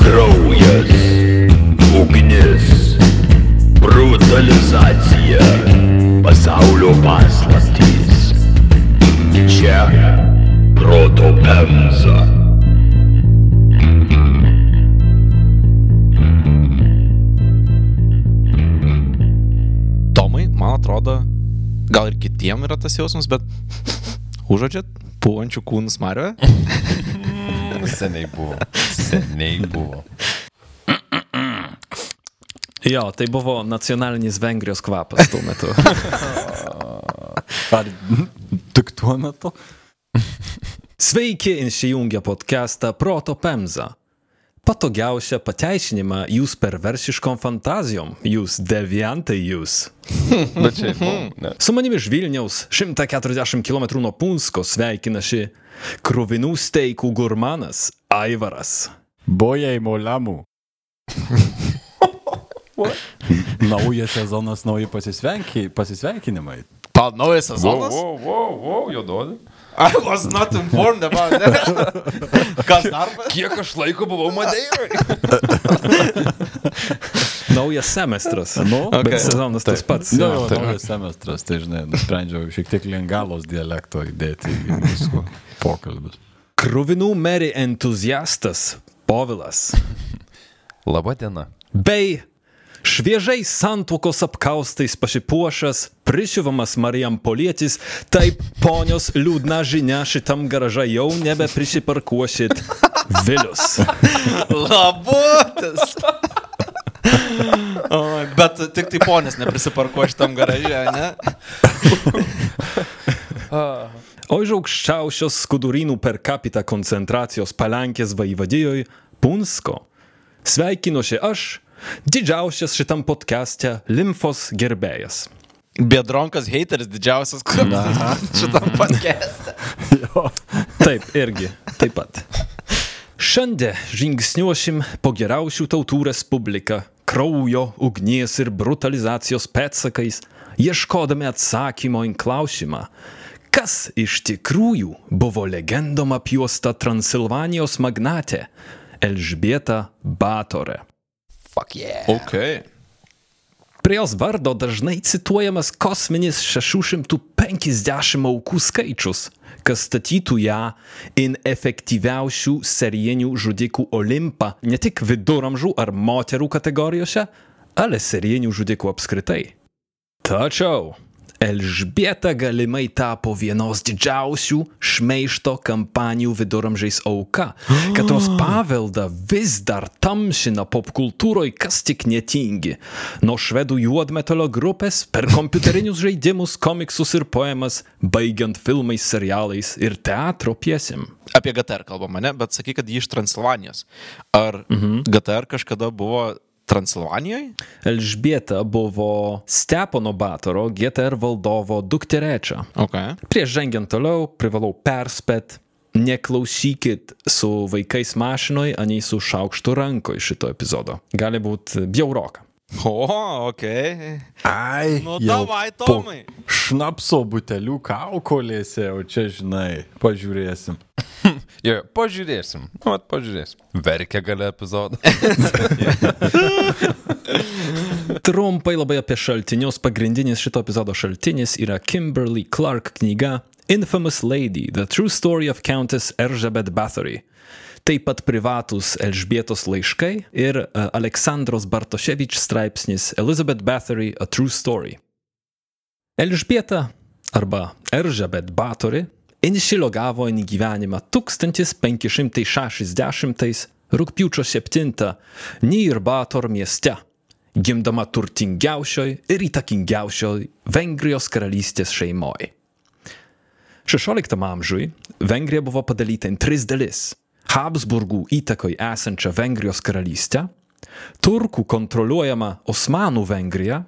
Kraujas, ugnis, brutalizacija, pasaulio paslaptys. Čia proto pemza. Tomai, man atrodo, gal ir kitiem yra tas jausmas, bet užuodžiat puvančių kūnų smarvę? Seniai buvo. Seniai buvo. Jo, tai buvo nacionalinis Vengrijos kvapas tuo metu. Ar tik tuo metu? Sveiki, įsijungę podcastą Proto Pemza. Patogiausią pateisinimą jūs perversiškom fantazijom, jūs deviantai jūs. Bet čia, nu, ne. Su manimi iš Vilniaus 140 km nuo Punsko sveikinasi krovinų steikų gurmanas Aivaras. Bojėjimo lemų. Naujas sezonas, nauji pasisveikinimai. Pal, naujas Wow, sezonas? wow, wow, wow, juododė. I was not informed about that. Kas darbas? Kiek aš laiko buvau Madeirai? Naujas semestras. Nu, Bet Okay. sezonas tas pats. Nu, jau naujas semestras, tai žinai, nusprendžiau šiek tiek lingalos dialekto įdėti į mūsų pokalbius. Krovinų meri entuziastas Povilas. Labą dieną. bei šviežiai santuokos apkaustais pasipuošęs, prisiuvamas Marijam Polietis, taip ponios liūdna žinia šitam garažą jau nebeprisiparkuosit. Vilius. Labutis. Oi, bet tik tai ponės neprisiparkuo šitam garaže, ne? O iš aukščiausios skudurynų per capita koncentracijos palankės vaivadijoje Punsko. Sveikinuosi aš, didžiausias šitam podcast'e limfos gerbėjas. Biedronkas hateris didžiausias kuris šitam podcast'e. Taip, irgi, taip pat. Šiandien žingsniuosim po geriausių tautų respubliką, kraujo, ugnies ir brutalizacijos pėdsakais, ieškodami atsakymo į klausimą, kas iš tikrųjų buvo legendom apjuosta Transilvanijos magnatė Elžbieta Batorė. Fuck yeah. Ok. Prie jos vardo dažnai cituojamas kosminis 650 aukų skaičius, kas statytų ją in efektyviausių serijinių žudikų olimpą ne tik viduramžių ar moterų kategorijose, ale serijinių žudikų apskritai. Tačiau Elžbieta galimai tapo vienos didžiausių šmeišto kampanijų viduramžiais auka, katros paveldą vis dar tamsina popkultūroje kas tik netingi. Nuo švedų juodmetalio grupės per kompiuterinius žaidimus, komiksus ir poemas, baigiant filmais, serialais ir teatro pjesėm. Apie GTR kalbama, ne? Bet sakyk, kad ji iš Transilvanijos. Ar mhm. GTR kažkada buvo Transilvanijoje? Elžbieta buvo Stepono Batoro GTR valdovo dukterečia. Ok. Prieš žengiant toliau, privalau perspėti, neklausykit su vaikais mašinoj, anei su šaukštu rankoj šito epizodo. Gali būti bjauroka. O, ok. Ai, Nu, davai, Tomai. Šnapso butelių kaukolėse, o čia, žinai, pažiūrėsim. Jo, pažiūrėsim. Nu, vat pažiūrėsim. Verkia gale epizodą. Trumpai labai apie šaltinius. Pagrindinis šito epizodo šaltinis yra Kimberly Clark knyga Infamous Lady – The True Story of Countess Elizabeth Bathory. Taip pat privatus Elžbietos laiškai ir uh, Aleksandros Bartoševič straipsnis Elizabeth Bathory – A True Story. Elžbieta arba Elžabet Bathory inšilogavo į gyvenimą 1560 rūpiučio 7 Nirbator mieste, gimdama turtingiausioj ir įtakingiausioj Vengrijos karalystės šeimoje. 16 amžiui Vengrija buvo padalyta į tris dalis - Habsburgų įtakoj esančią Vengrijos karalystę, turkų kontroliuojamą Osmanų Vengriją,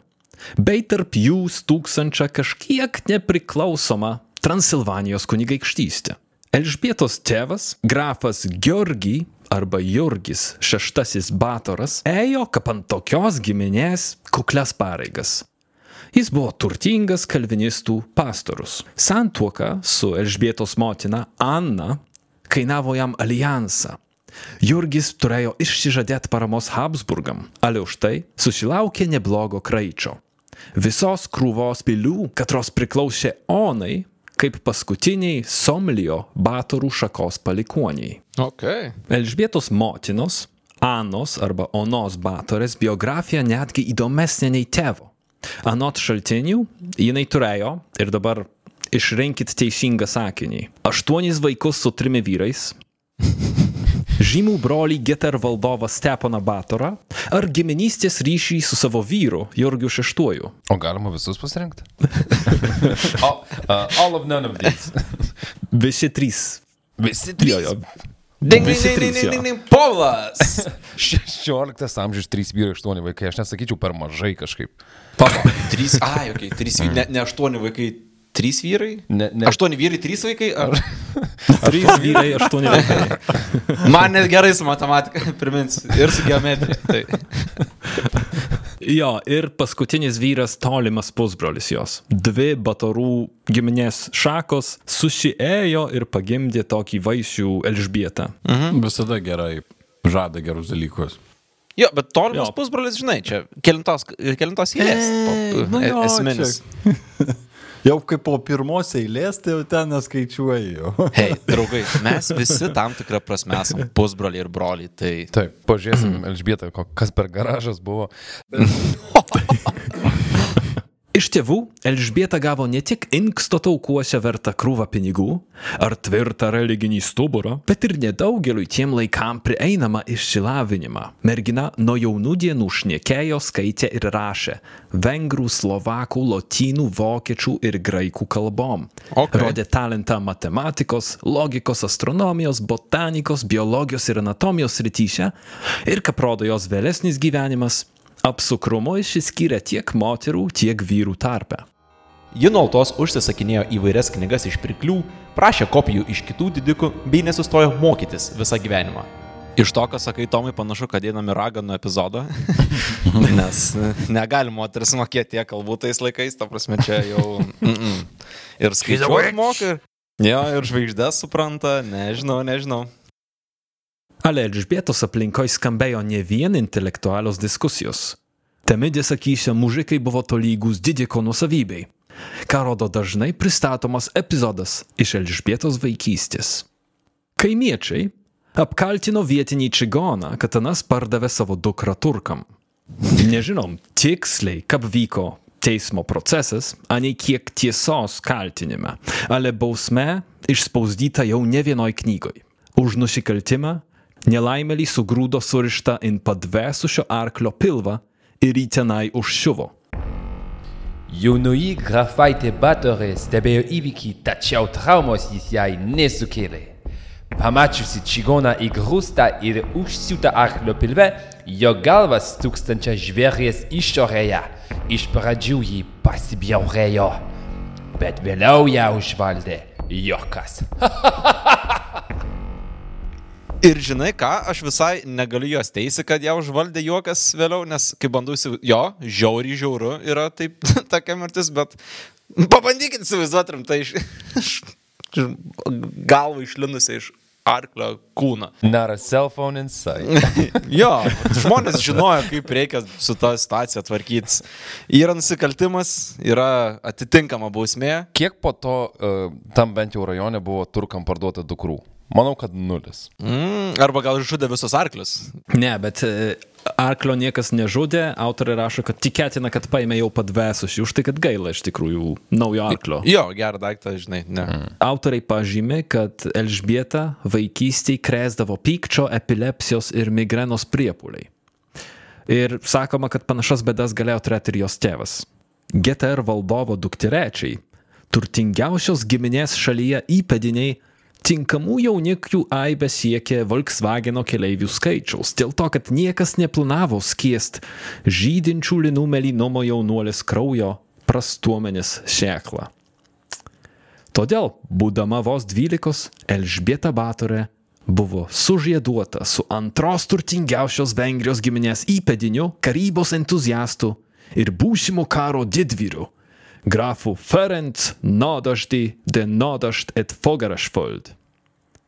bei tarp jų stūksančią kažkiek nepriklausomą Transilvanijos kunigaikštystę. Elžbietos tėvas, grafas Georgi arba Jurgis VI Batoras, ėjo kaip ant tokios giminės kuklias pareigas. Jis buvo turtingas kalvinistų pastorius. Santuoka su Elžbietos motina Anna kainavo jam alijansą. Jurgis turėjo išsižadėti paramos Habsburgam, ale už tai susilaukė neblogo kraičio. Visos krūvos pilių, katros priklausė Onai, kaip paskutiniai Somlio batorų šakos palikoniai. Okay. Elžbietos motinos, Anos arba Onos batorės biografija netgi įdomesnė nei tėvo. Anot šaltinių, jinai turėjo, ir dabar išrinkit teisingą sakinį, aštuonis vaikus su trimi vyrais, žymų brolį Geter valdovą Steponą Batorą ar giminystės ryšį su savo vyru Jurgiu VI. O galima visus pasirinkti? all, uh, all of none of these. Visi trys. Visi Jo, jo. Ding, ding, ding, trys, ding, ding, ding, Povlas. 16 amžius 3 vyrai 8 vaikai. Aš nesakyčiau per mažai kažkaip. Papa. Trys, ai, okei, okay, trys, ne, ne aštuoni vaikai, trys vyrai? Ne- ne- Aštuoni vyrai, trys vaikai? Ar... Trys vyrai, aštuoni vaikai. Man net gerai su matematika, priminsiu. Ir su geometrija. Tai. Jo, ir paskutinis vyras tolimas pusbrolis jos. Dvi batorų giminės šakos susiėjo ir pagimdė tokį vaisių Elžbietą. Visada gerai žada gerus dalykus. Jo, bet tolimas Jo. pusbrolis, žinai, čia kelintos, kelintos eilės. E, nu e- jo, Esminis. Jau kaip po pirmos eilės, tai jau ten neskaičiuoju. Hei, draugai, mes visi tam tikrą prasme esame pusbroliai ir broliai. Tai Taip, pažiūrėsim, Elžbieta, kas per garažas buvo. Iš tėvų Elžbieta gavo ne tik inksto taukuose vertą krūvą pinigų ar tvirtą religinį stuburą, bet ir nedaugeliui tiem laikam prieinamą išsilavinimą. Mergina nuo jaunų dienų šnekėjo, skaitė ir rašė vengrų, slovakų, lotynų, vokiečių ir graikų kalbom. Ok. Rodė talentą matematikos, logikos, astronomijos, botanikos, biologijos ir anatomijos rytyse ir, kaip rodo jos vėlesnis gyvenimas, apsukrumo išsiskyrė tiek moterų, tiek vyrų tarpe. ji nuolatos užsisakinėjo įvairias knygas iš pirklių, prašė kopijų iš kitų didikų bei nesustojo mokytis visą gyvenimą. Iš to, ką sakai, Tomai, panašu, kad einame raganų epizodą, nes negali moteris mokėti tiek kalbų tais laikais, ta prasme, čia jau... Mm -mm. Ir skaičiuoti moka, ir... Jo, ir žvaigždės supranta, nežinau, nežinau. Ale Elžbietos aplinkoje skambėjo ne vien intelektualios diskusijos. Temidės akyse mužikai buvo tolygus didiko nusavybei, ką rodo dažnai pristatomas epizodas iš Elžbietos vaikystės. Kaimiečiai apkaltino vietinį čigoną, kad anas pardavė savo dukrą turkam. Nežinom tiksliai, kaip vyko teismo procesas, anei kiek tiesos kaltinime, ale bausme išspausdyta jau ne vienoj knygoj. Už nusikaltimą nelaimėlį sugrūdo surištą in padvesusio arklio pilvą ir į tenai užšiuvo. Jaunoji grafaitė Batorė stebėjo įvykį, tačiau traumos jis jai nesukėlė. Pamačiusi čigoną įgrūstą ir užsiūtą arklio pilve, jo galvas tūkstančia žvėries išorėje. Iš pradžių jį pasibjaurėjo, bet vėliau ją užvaldė jokas. Ir žinai ką, aš visai negaliu jos teisi, kad ją užvaldė juokas vėliau, nes kai įsivaizduoti, jo, žiauriai žiauru yra taip tokia mirtis, bet pabandykit įsivaizduoti rimtai iš, iš galvą išlinusią iš arklio kūną. Not a cell phone in sight. Jo, žmonės žinojo, kaip reikia su ta situacija tvarkytis. Yra nusikaltimas, yra atitinkama bausmė. Kiek po to uh, tam bent jau rajone buvo turkam parduota dukrų? Manau, kad nulis. Mm, arba gal žudė visus arklius. Ne, bet e, arklio niekas nežudė, autoriai rašo, kad tikėtina, kad paėmė jau padvesusi, už tai, kad gaila iš tikrųjų naujo arklio. Jo, gerą daiktą, žinai, ne. Mm. Autoriai pažymė, kad Elžbieta vaikystėje kresdavo pykčio, epilepsijos ir migrenos priepuliai. Ir sakoma, kad panašas bėdas galėjo turėti ir jos tėvas. GTR valdovo dukterečiai, turtingiausios giminės šalyje įpėdiniai, tinkamų jauniklių aibė siekė Volkswageno keleivių skaičiaus, dėl to, kad niekas neplanavo skiest žydinčių linų melynumo jaunuolės kraujo prastuomenis šeklą. Todėl, būdama vos dvylikos, Elžbieta Batorė buvo sužieduota su antros turtingiausios Vengrijos giminės įpėdiniu, karybos entuziastu ir būsimo karo didvyriu, grafu Ferenc Nodaždi de Nodažd et Fogarašfold.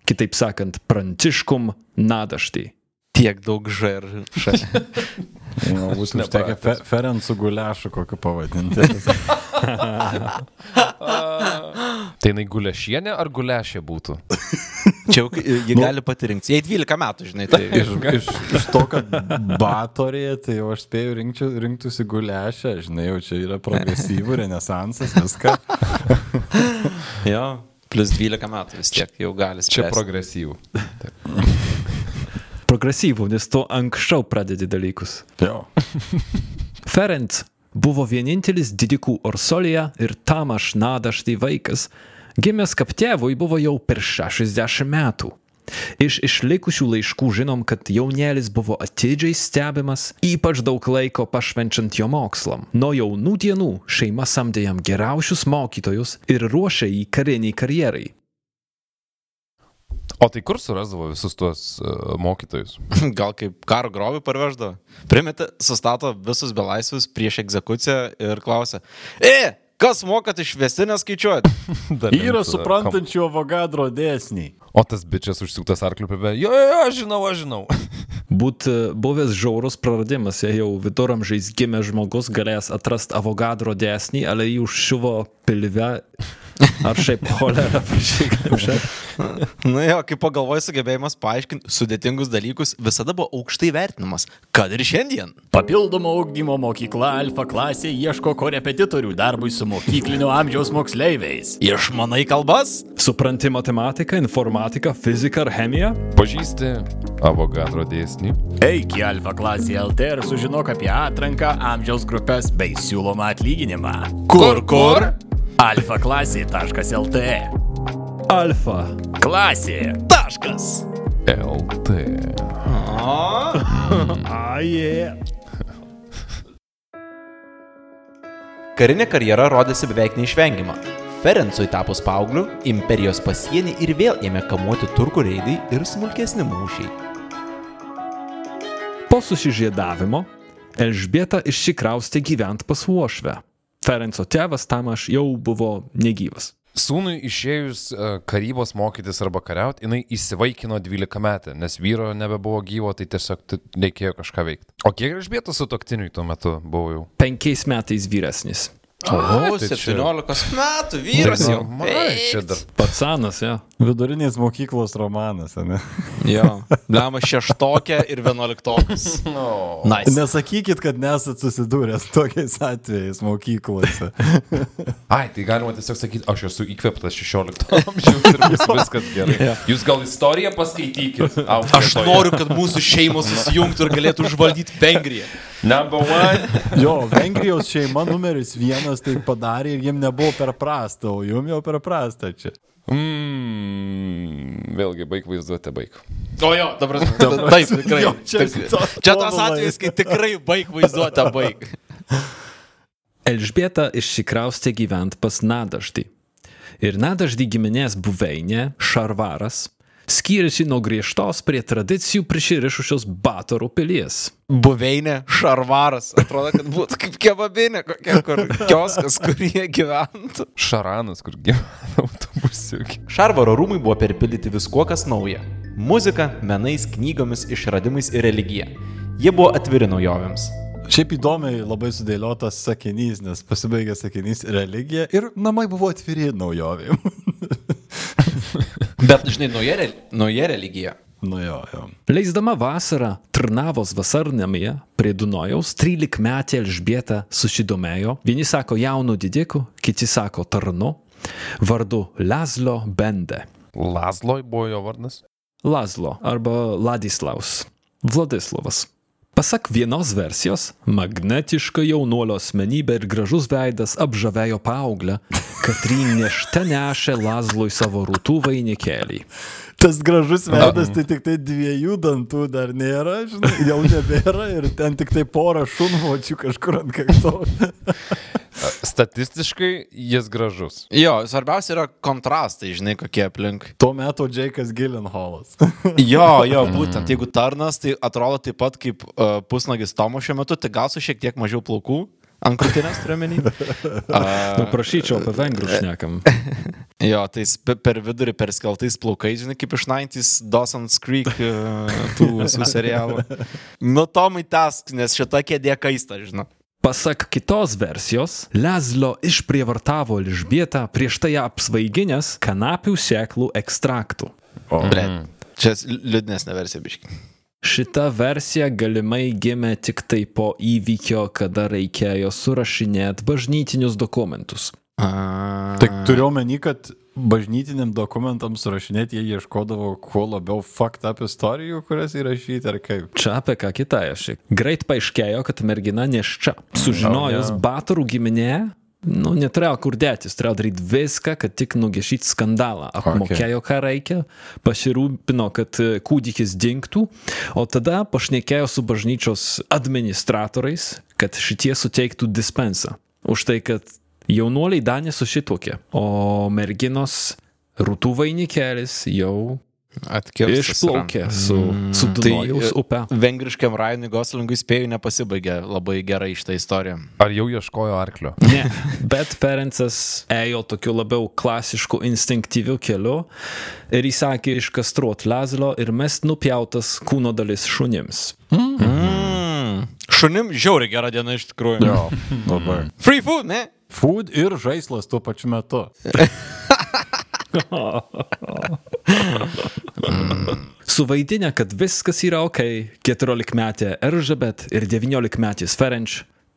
Kitaip sakant, Pranciškum Nadaždi. Tiek daug ž ir š. Nu, būtų užtekę fe, Ferencų guliašų kokį pavadinti. Tai jinai gulešienė ar gulešė būtų? Čia jau jie gali pasirinkti. Jei 12 metų, žinai, tai... Iš, iš, iš to, kad batorė, tai jau aš spėjau rinkčiau, rinktųsi guliašę, žinai, jau čia yra progresyvų, renesansas, viską. Jo. Plus 12 metų vis tiek jau gali Čia spręsti. progresyvų. Progresyvų, nes tu anksčiau pradedi dalykus. Jo. Ferenc buvo vienintelis didikų Orsolija ir Tamaš Nadaždi vaikas, gimęs kaip tėvui buvo jau per 60 metų. Iš išlikusių laiškų žinom, kad jaunelis buvo atidžiai stebimas, ypač daug laiko pašvenčiant jo mokslam. Nuo jaunų dienų šeima samdė jam geriausius mokytojus ir ruošė jį kariniai karjerai. O tai kur surasdavo visus tuos uh, mokytojus? Gal kaip karo grobį parveždavo. Primeta, sustato visus belaisvius prieš egzekuciją ir klausia, e, kas mokat išvestinę skaičiuoti? Yra suprantančių avogadro dėsniai. O tas bičias užsiūtas arkliu prie jo, jo, jo, aš žinau, aš žinau. Būt e, buvęs žiaurus praradimas, jei jau viduramžiais gimęs žmogus galės atrasti avogadro dėsnį, ale jį užšiuvo pilve ar šiaip cholera priešikliaušia. Na jo, kaip pagalvoju, sugebėjimas paaiškinti sudėtingus dalykus visada buvo aukštai vertinamas. Kad ir šiandien. Papildomo ugdymo mokykla Alfa klasė ieško korepetitorių darbui su mokyklinio amžiaus moksleiviais. Išmanai kalbas? Supranti matematiką, informatiką, fiziką ar chemiją? Pažįsti avogadro dėsnį? Eik į Alfa klasę LT ir sužinok apie atranką, amžiaus grupės bei siūlomą atlyginimą. Kur, kur? Alfa klasė.lt. Alfa. Klasė. Taškas. LT. Aje. Karinė karjera rodėsi beveik neišvengiama. Ferencui tapus paaugliu, imperijos pasienį ir vėl ėmė kamuoti turkų reidai ir smulkesni mūšiai. Po susižiedavimo Elžbieta išsikraustė gyventi pas Uošvę. Ferenco tėvas Tamaš jau buvo negyvas. Sūnui išėjus uh, karybos mokytis arba kariauti, jinai įsivaikino 12 metę, nes vyro nebebuvo gyvo, tai tiesiog reikėjo kažką veikti. O kiek Elžbietos su toktiniui tuo metu buvo jau? Penkiais metais vyresnis. O, tai čia- 17 metų vyras jau. Ai, čia dar. Patsanas, jo. Vidurinės mokyklos romanas, ne? Jo. Blema šeštokė ir vienuoliktokas. No. Nice. Nesakykit, kad nesat susidūręs tokiais atvejais mokyklose. Ai, tai galima tiesiog sakyti, aš esu įkvėptas 16 amžiaus ir bus viskas gerai. Jūs gal istoriją paskaitykit. Aš noriu, kad mūsų šeimos susijungtų ir galėtų užvaldyti Vengriją. Number one. Jo, Vengrijos šeima numeris vienas tai padarė ir jiem nebuvo per prasta, o jum jau per prasta čia. Mm, vėlgi, baig vaizduoti, baig. O jo, dabar taip, tikrai. Jo, čia Tik- to- Čia tas atvejis, kai tikrai baig vaizduotę, baig. Elžbieta išsikraustė gyventi pas Nadaždį. Ir Nadaždį giminės buveinė, Šarvaras, skyrėsi nuo griežtos prie tradicijų prisirišusios Batorų pilies. Buveinė, šarvaras. Atrodo, kad būtų kaip kebabinė, kokia kur kioskas, kur jie gyventų. Šaranas, kur gyvena autobusiukė. Šarvaro rūmai buvo perpildyti viskuo, kas nauja - muzika, menais, knygomis, išradimais ir religija. Jie buvo atviri naujovėms. Šiaip įdomiai labai sudėliotas sakinys, nes pasibaigė sakinys religija ir namai buvo atviri naujovėm. Bet, žinai, nauja, re- nauja religija. nu jo, jo. Leisdama vasarą Trnavos vasarnamyje prie Dunojaus 13 metė Elžbieta susidomėjo, vieni sako jaunu didiku, kiti sako tarnu, vardu Lazlo Bende. Lazloj buvo jo vardas. Lazlo arba Ladislaus. Vladislavas. Pasak vienos versijos, magnetiška jaunuolio asmenybė ir gražus veidas apžavėjo paauglę, kad rynešte nešė Lazlui savo rūtų vainikėlį. Tas gražus veidas, tai tik tai dviejų dantų dar nėra, žinai, jau nebėra ir ten tik tai pora šunvočių kažkur ant kakto. Statistiškai jis gražus. Jo, svarbiausia yra kontrastai, žinai, kokie aplink. Tuo metu Džekas Gilenholas. Jo, jo, būtent, jeigu tarnas, tai atrodo taip pat kaip uh, pusnagis Tomo šiuo metu, tai gal su šiek tiek mažiau plaukų. Ant krūtinės turiuomenį. Nu, prašyčiau, apie vengrų šnekam. Jo, tai per vidurį perskeltais plaukais, žinai, kaip iš 90s Dawson's Creek e, tų visų serialų. Nu, Tomai task, nes šita kėdė kaista, žinai. Pasak kitos versijos, Lezlo išprievartavo Elžbietą prieš tai apsvaiginęs kanapių sėklų ekstraktų. Ble, čia liūdnesnė versija, biški. Šita versija galimai gimė tik tai po įvykio, kada reikėjo surašinėti bažnytinius dokumentus. Tai turiu omeny, kad bažnytiniam dokumentam surašinėti jie ieškodavo kuo labiau fucked up istorijų, kurias įrašyti, ar kaip. Čia apie ką kitą aš. Greit paaiškėjo, kad mergina neščia. Sužinojus Oh, ne. Batarų giminė, nu, neturėjo kur dėtis, turėjo daryti viską, kad tik nugešyti skandalą. Apmokėjo, ką reikia, pasirūpino, kad e, kūdikis dinktų, o tada pašnekėjo su bažnyčios administratoriais, kad šitie suteiktų dispensą. Už tai, kad jaunuoliai Danė susitokė, o merginos rūtų vainikelis jau Atkirstas. išplaukė su, su Dunojaus Tai, upe. Vengriškiam Rainui Goslingui spėjau nepasibaigė labai gerai šitą istoriją. Ar jau ieškojo arklio? Ne, bet Ferencas ėjo tokiu labiau klasišku instinktyviu keliu ir įsakė iškastruot Lazlo ir mest nupjautas kūno dalis šunims. Mm. Šunim žiauriai gera diena iš tikrųjų. Jo, labai. Free food, ne? Food ir žaislas tuo pačiu metu. Suvaidinę, kad viskas yra ok, 14-metė Eržabet ir 19-metis Ferenč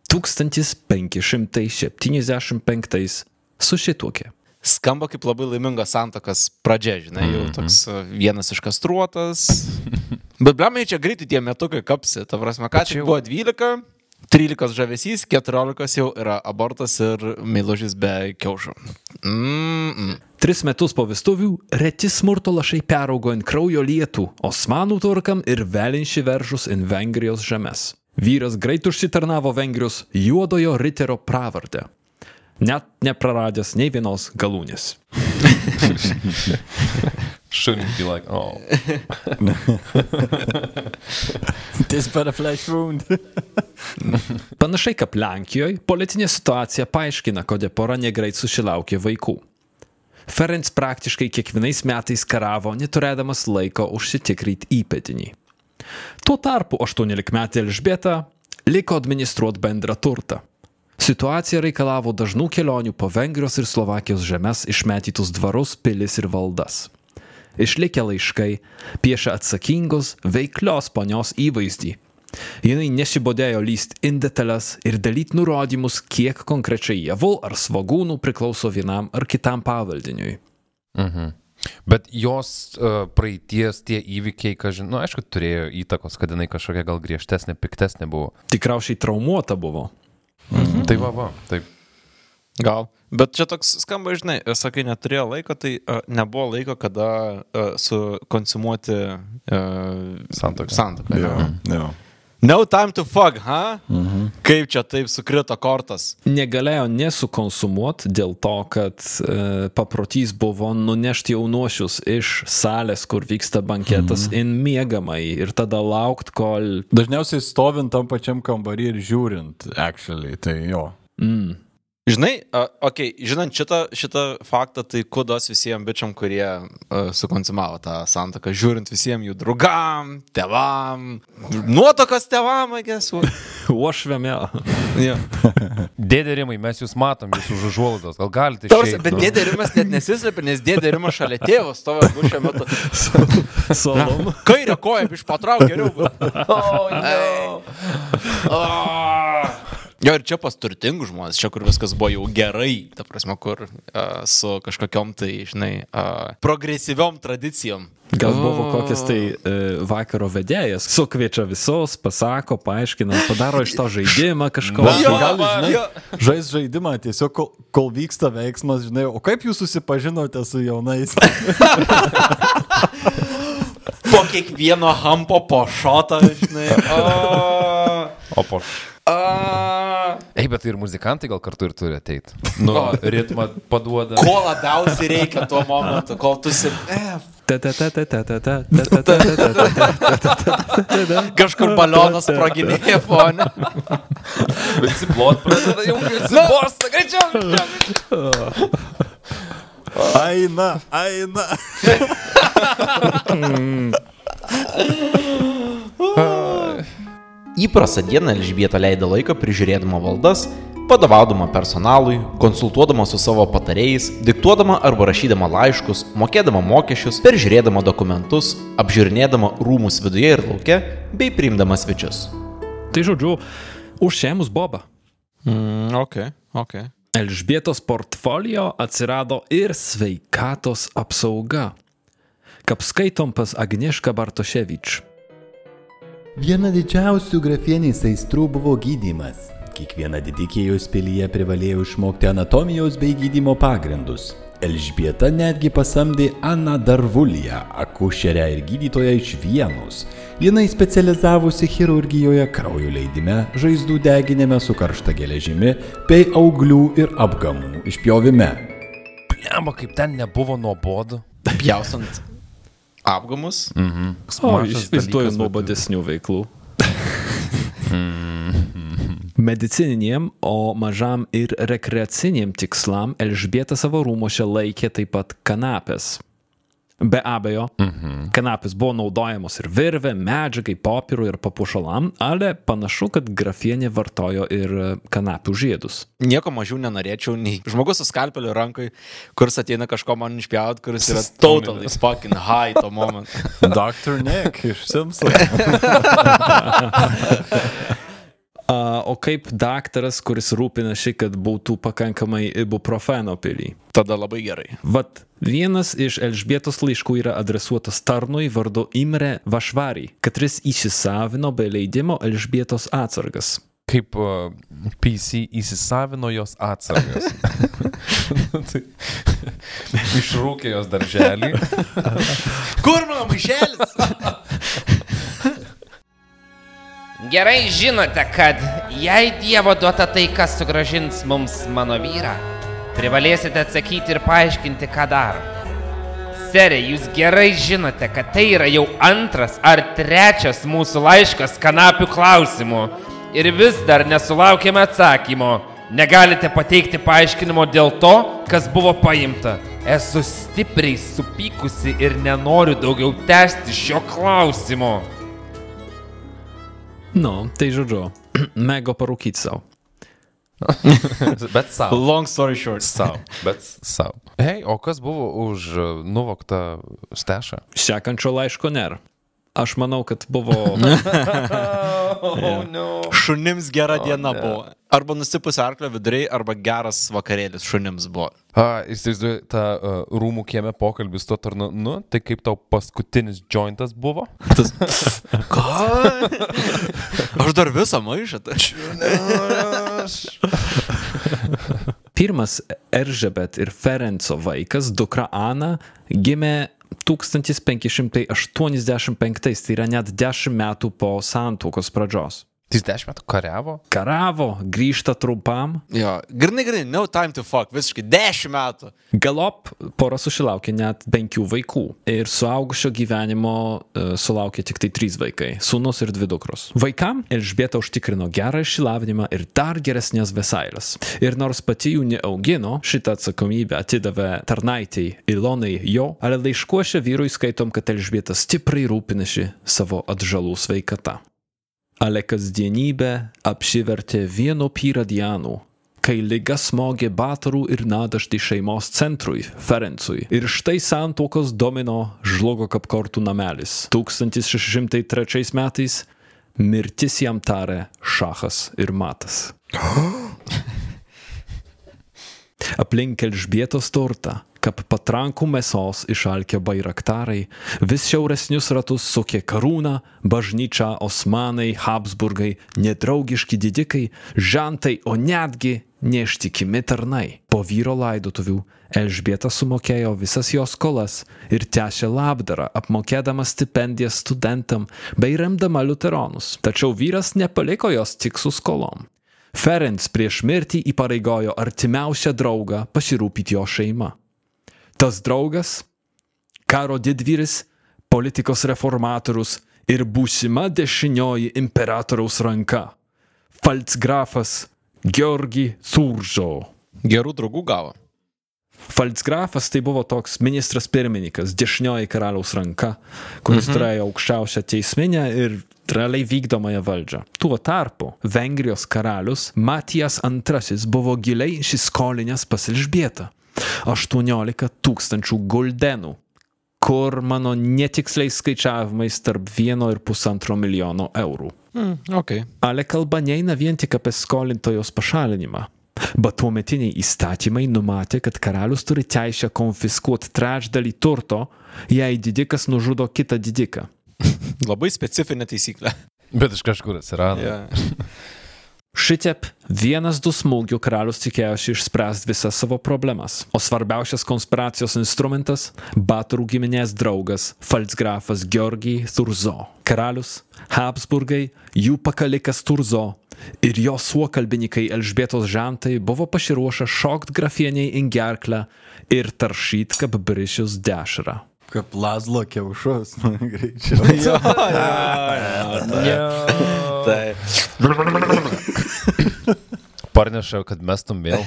1575 susituokė. Skamba kaip labai laimingas santokas pradžia, žinai, jau toks uh, vienas iškastruotas. Bet blemai čia greitai tie metukai kapsi. Ta prasme, ką čia buvo 12, 13 žavesys, 14 jau yra abortas ir meilužis be kiaušų. Mm -mm. Tris metus po vestuvių reti smurto lašai peraugo ant kraujo lietų, Osmanų turkam ir velinši veržus in Vengrijos žemės. Vyras greit užsitarnavo Vengrijos juodojo riterio pravardę. Net nepraradęs nei vienos galūnės. Shouldn't be like, oh. This better flash wound. Panašiai kaip Lenkijoje, politinė situacija paaiškina, kodėl pora negreit susilaukė vaikų. Ferenc praktiškai kiekvienais metais karavo, neturėdamas laiko užsitikrinti įpėdinį. Tuo tarpu 18-metė Elžbieta liko administruoti bendrą turtą. Situacija reikalavo dažnų kelionių po Vengrijos ir Slovakijos žemės išmetytus dvarus, pilis ir valdas. Išlikę laiškai piešia atsakingos, veiklios ponios įvaizdį. Jinai nesibodėjo lyst in detalės ir dalyti nurodymus, kiek konkrečiai javų ar svagūnų priklauso vienam ar kitam pavaldiniui. Bet jos uh, praeities tie įvykiai, kažin, nu aišku, turėjo įtakos, kad jinai kažkokia gal griežtesnė, piktesnė buvo. Tikriausiai traumuota buvo. Mhm. Tai va, va, taip. Gal. Bet čia toks skamba, žinai, sakai, neturėjo laiko, tai uh, nebuvo laiko, kada uh, sukonsumuoti uh, Santuoką. Santoką. Jo, jo. jo. No time to fuck, ha? Mhm. Kaip čia taip sukrito kortas? Negalėjo nesukonsumuoti dėl to, kad e, paprotys buvo nunešti jaunuosius iš salės, kur vyksta banketas, mm. in miegamai ir tada laukt, kol... Dažniausiai stovint tam pačiam kambarį ir žiūrint, actually, tai jo. Mm. Žinai, uh, okay, žinant šitą, šitą faktą, tai kudos visiems bičiam, kurie uh, sukonsumavo tą santoką, žiūrint visiems jų draugam, tevam, nuotokas tevam, agėsu. Uošvėme. Ja. Dėdė Rimai, mes jūs matom, jūs už užuolaidos, gal galite Tarsi, išeiti? bet dėdė Rimas net nesislėpia, nes dėdė Rimas šalia tėvo stovi abu šiuo metu. Salom. Kairę koją iš patrauk geriau. Oh, no. oh. Jo, ir čia pas turtingus žmonės, čia kur viskas buvo jau gerai, ta prasme, kur uh, su kažkokiom tai, žinai, uh, progresyviom tradicijom. Gal buvo kokias tai e, vakaro vedėjas, sukviečia visos, pasako, paaiškina, padaro iš to žaidimą kažko. Gal, žinai, jo. žais žaidimą tiesiog, kol, kol vyksta veiksmas, žinai, o kaip jūs susipažinote su jaunais? Po kiekvieno hampo po šotą, žinai. Uh, O po... uh, Ei, bet tai ir muzikantai gal kartu ir turi ateiti. Nu, ritmą paduoda. Ko labiausiai reikia tuo momentu, kol tu si... E, kažkur balionas sproginėja fone. Visi plot pradeda jau visi bosta, greičiau, greičiau. Aina, aina. Įprastą dieną Elžbieta leido laiką prižiūrėdama valdas, vadovaudama personalui, konsultuodama su savo patarėjais, diktuodama arba rašydama laiškus, mokėdama mokesčius, peržiūrėdama dokumentus, apžiūrinėdama rūmus viduje ir lauke, bei priimdama svečius. Tai žodžiu, užsėmus Bobą. Mm, ok, ok. Elžbietos portfolio atsirado ir sveikatos apsauga. Kaip skaitom pas Agnieszka Bartoševič. Viena didžiausių grafienės aistrų buvo gydymas. Kiekviena didikė jos pilyje privalėjo išmokti anatomijos bei gydymo pagrindus. Elžbieta netgi pasamdė Aną Darvuliją, akušerę ir gydytoją iš Vienos. Jinai specializavusi chirurgijoje, kraujo leidime, žaizdų deginime su karšta geležimi, bei auglių ir apgamų išpjovime. Lemba, kaip ten nebuvo nuobodu. Pjausant apgamus. Mhm. O, išvaizduoju nuobodesnių veiklų. Medicininiam, o mažam ir rekreaciniam tikslam Elžbieta savo rūmose laikė taip pat kanapės. Be abejo, mhm. kanapės buvo naudojamos ir virvė, medžiagai, popierų ir papušalam, ale panašu, kad grafienė vartojo ir kanapių žiedus. Nieko mažiau nenorėčiau nei žmogus su skalpeliu rankai, kuris ateina kažko man išpjaut, kuris yra totally fucking high to moment. Dr. Nick iš Simpsons. O kaip daktaras, kuris rūpinasi, kad būtų pakankamai ibuprofeno pily? Tada labai gerai. Vat vienas iš Elžbietos laiškų yra adresuotas tarnui vardu Imre Vašvarį, katris įsisavino be leidimo Elžbietos atsargas. Kaip PC įsisavino jos atsargas. išrūkė jos darželį. Kur mano maišelis? Gerai žinote, kad jei Dievo duota taika sugražins mums mano vyrą, privalėsite atsakyti ir paaiškinti, ką daro. Serė, jūs gerai žinote, kad tai yra jau antras ar trečias mūsų laiškas kanapių klausimų ir vis dar nesulaukėme atsakymo. Negalite pateikti paaiškinimo dėl to, kas buvo paimta. Esu stipriai supykusi ir nenoriu daugiau tęsti šio klausimo. Nu, tai žodžiu, mėgo parūkyti savo. Bet savo. Long story short. Savo. Bet savo. Hei, o kas buvo už uh, nuvoktą stešą? Sekančio laiško nėra. Aš manau, kad buvo Oh, no. Šunims gera diena buvo. Arba nusipus arklio viduriai, arba geras vakarėlis šunims buvo. A, įsivaizduoju tą uh, rūmų kieme pokalbį su to tarnu. Nu, tai kaip tau paskutinis jointas buvo? Tas... Ką? Aš dar visą maišą. tai- pirmas Eržebet ir Ferenco vaikas, dukra Ana, gimė 1585, tai yra net 10 metų po santuokos pradžios. Jis dešimt metų kariavo? Karavo, grįžta trumpam, Jo, grinai, grinai, no time to fuck, visiškai 10 metų. galop pora susilaukė net penkių vaikų ir suaugusio gyvenimo uh, sulaukė tik tai trys vaikai - sūnus ir dvi dukros. Vaikam Elžbieta užtikrino gerą išsilavinimą ir dar geresnės vesailės. Ir nors pati jų neaugino, šitą atsakomybę atidavė tarnaitei Ilonai jo, ale laiškuose vyrui skaitom, kad Elžbieta stipriai rūpinasi savo atžalų sveikata. Ale kasdienybė apsivertė vieno pyradianų, kai lyga smogė Batarų ir Nadaždį šeimos centrui, Ferencui. Ir štai santokos domino žlugo kaip kortų namelis. 1603 metais mirtis jam tarė Šachas ir Matas. Aplink Elžbietos turtą, kaip patrankų mėsos išalkę bairaktarai, vis šiauresnius ratus sukė karūna, bažnyčia, osmanai, Habsburgai, nedraugiški didikai, žentai, o netgi neištikimi tarnai. Po vyro laidotuvių Elžbieta sumokėjo visas jos skolas ir tęsė labdarą, apmokėdama stipendiją studentam bei remdama liuteronus. Tačiau vyras nepaliko jos tik su skolom. Ferenc prieš mirtį įpareigojo artimiausią draugą pasirūpyti jo šeima. Tas draugas - karo didvyris, politikos reformatorius ir būsima dešinioji imperatoriaus ranka - Falcgrafas Georgi Suržo. Gerų draugų gavo. Falcgrafas tai buvo toks ministras pirmininkas, dešinioji karaliaus ranka, kuris mhm. turėjo aukščiausią teisminę ir realiai vykdomąją valdžią. Tuo tarpu Vengrijos karalius Matijas II buvo giliai įsiskolinęs pas Elžbietą - 18 tūkstančių guldenų, kur mano netiksliais skaičiavimais tarp 1 ir 1,5 milijono eurų. Mm, okay. Ale kalba neina vien tik apie skolintojos pašalinimą. Bet tuometiniai įstatymai numatė, kad karalius turi teisę konfiskuoti trečdalį turto, jei didikas nužudo kitą didiką. Labai specifinė taisyklė. Bet iš kažkur atsirado. Yeah. Šitiep vienas du smūgių karalius tikėjosi išspręsti visas savo problemas, o svarbiausias konspiracijos instrumentas - Baturų giminės draugas Falcgrafas Georgij Turzo. Karalius, Habsburgai, jų pakalikas Turzo ir jo suokalbininkai Elžbietos žentai buvo pasiruošę šokt grafieniai į gerklę ir taršyt kaip brišius dešrą. Kaip Lazlo kiaušus, greičiau. Tai. Parneša, kad mestum vėl.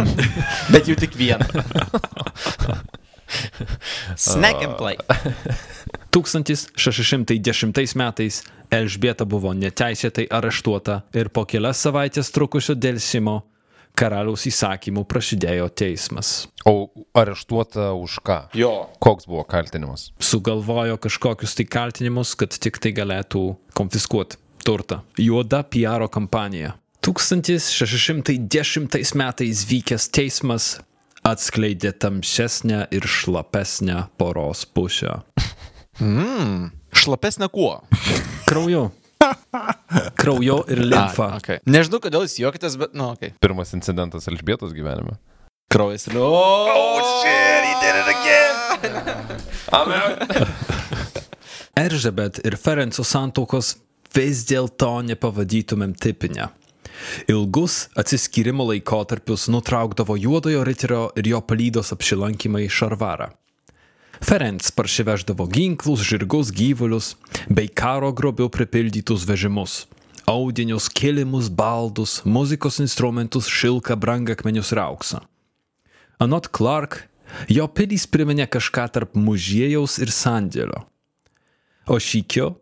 Bet jau tik vieną. Snack and play. 1610 metais Elžbieta buvo neteisėtai areštuota ir po kelias savaitės trukusio dėlsimo karaliaus įsakymų prasidėjo teismas. O areštuota už ką? Jo. Koks buvo kaltinimas? Sugalvojo kažkokius tai kaltinimus, kad tik tai galėtų konfiskuoti turtą. Juoda PR kampanija. 1610 metais vykęs teismas atskleidė tamsesnę ir šlapesnę poros pusę. Mm. Šlapesnė kuo? Krauju. Kraujo ir limfa. A, okay. Nežinau, kodėl jūs juokitės, bet, nu, okei. Okay. Pirmas incidentas Elžbietos gyvenime. Kraujas ir... Oh, shit, he did it again. Eržebet ir Ferenco santokos vis dėlto nepavadytumėm tipinę. Ilgus atsiskyrimo laikotarpius nutraukdavo juodojo riterio ir jo palydos apsilankymai Šarvarą. Ferenc parsiveždavo ginklus, žirgus, gyvulius bei karo grobių pripildytus vežimus - audinius, kilimus, baldus, muzikos instrumentus, šilką, brangakmenius ir auksą. Anot Clark, jo pilys priminė kažką tarp muziejaus ir sandėlio. O šykio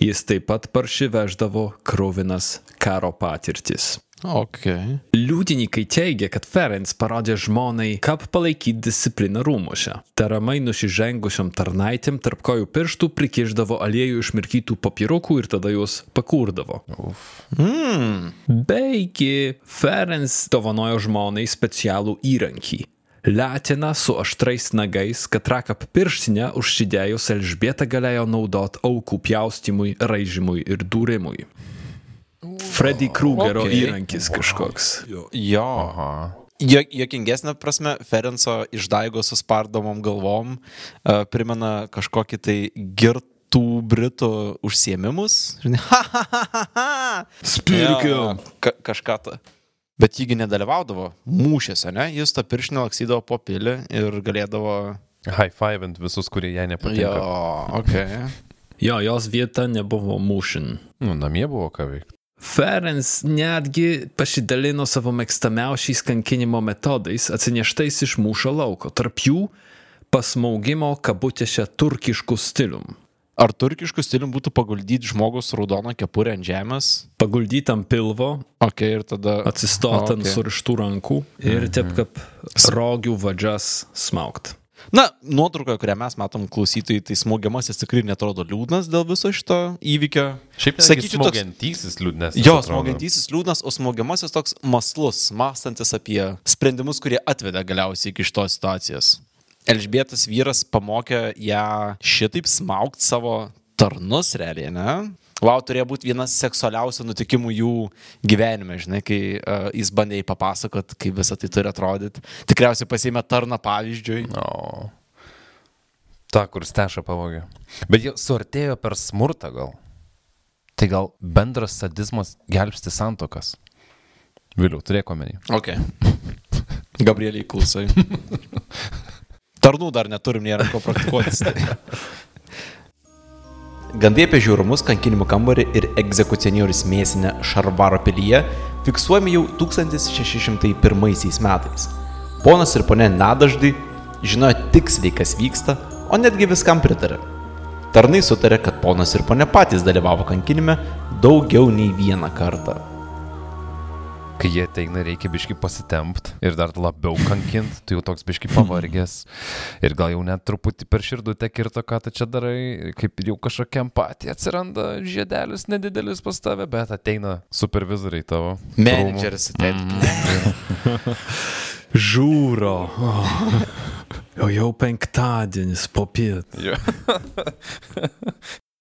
jis taip pat parsiveždavo krovinas karo patirtis. Okay. Liudininkai teigia, kad Ferenc parodė žmonai, kaip palaikyti discipliną rūmuose. Taramai nusižengusiam tarnaitėm tarp kojų pirštų prikiždavo aliejų išmirkytų papirukų ir tada juos pakurdavo. Mm. Beigi, Ferenc dovanojo žmonai specialų įrankį. Letiną su aštrais nagais, kad rakap pirštinę užsidėjus Elžbieta galėjo naudoti aukų pjaustimui, raižymui ir dūrimui. Freddy Kruegerio Okay. įrankis kažkoks. Jo. Jo, jokingesnė prasme, Ferenco išdaigo su spardomom galvom uh, primena kažkokį tai girtų britų užsiemimus. Spirkiau. Jo, Ka kažką tą. Bet jįgi nedalyvaudavo mūšiuose, ne? Jis tą pirštinę laksydavo po pilį ir galėdavo... High five ant visus, kurie jai Jo, nepatinka. ok. Jo, jos vieta nebuvo mūšin. Nu, namie buvo ką veikti. Ferenc netgi pasidalino savo mėgstamiausiais kankinimo metodais atsineštais iš mūšio lauko, tarp jų pasmaugimo kabutėse turkiškų stilium. Ar turkiškų stilium būtų paguldyti žmogus su raudona kepurė ant žemės? Paguldytam pilvo, Ok, ir tada... atsistot ant Ok. surištų rankų ir taip kaip rogių vadžias smaugt. Na, nuotrauka, kurią mes matom klausytojai, tai smaugiamasis tikrai netrodo liūdnas dėl viso šito įvykio. Šiaip Sakyčiau, toks- smogiantysis liūdnes. Jo, smaugiantysis liūdnas, o smaugiamasis toks maslus, mąstantis apie sprendimus, kurie atvedė galiausiai iki šitos situacijos. Elžbietas vyras pamokė ją šitaip smaugti savo tarnus, realiai, ne? Wow, turėjo būti vienas seksualiausių nutikimų jų gyvenime, žinai, kai uh, jis bandė jai papasakot, kaip visą tai turi atrodyti. Tikriausiai pasėmė tarną pavyzdžiui. O. Ta, kur stešą pavogė. Bet jie suartėjo per smurtą gal. Tai gal bendras sadizmas gelbsti santokas. Vėliau turėk omeny. Ok. Gabrieliai klausai. Tarnų dar neturim, nėra ko praktikuotis. Tai. Gandai apie žiaurumus kankinimų kambarį ir egzekucionierius mėsinę Šarvaro pilyje fiksuojami jau 1601 metais. Ponas ir ponė Nadaždai žinojo tiksliai, kas vyksta, o netgi viskam pritarė. Tarnai sutarė, kad ponas ir ponė patys dalyvavo kankinime daugiau nei vieną kartą. Kai jie ateina, reikia biški pasitempt ir dar labiau kankint, tu jau toks biški pavargęs ir gal jau net truputį per širdutę kirto, ką tu čia darai, kaip jau kažkokia empatija atsiranda, žiedelis nedidelis pas tave, bet ateina supervizoriai tavo. Menedžeris ateina. Žūro. Oh. O jau penktadienis po pietų.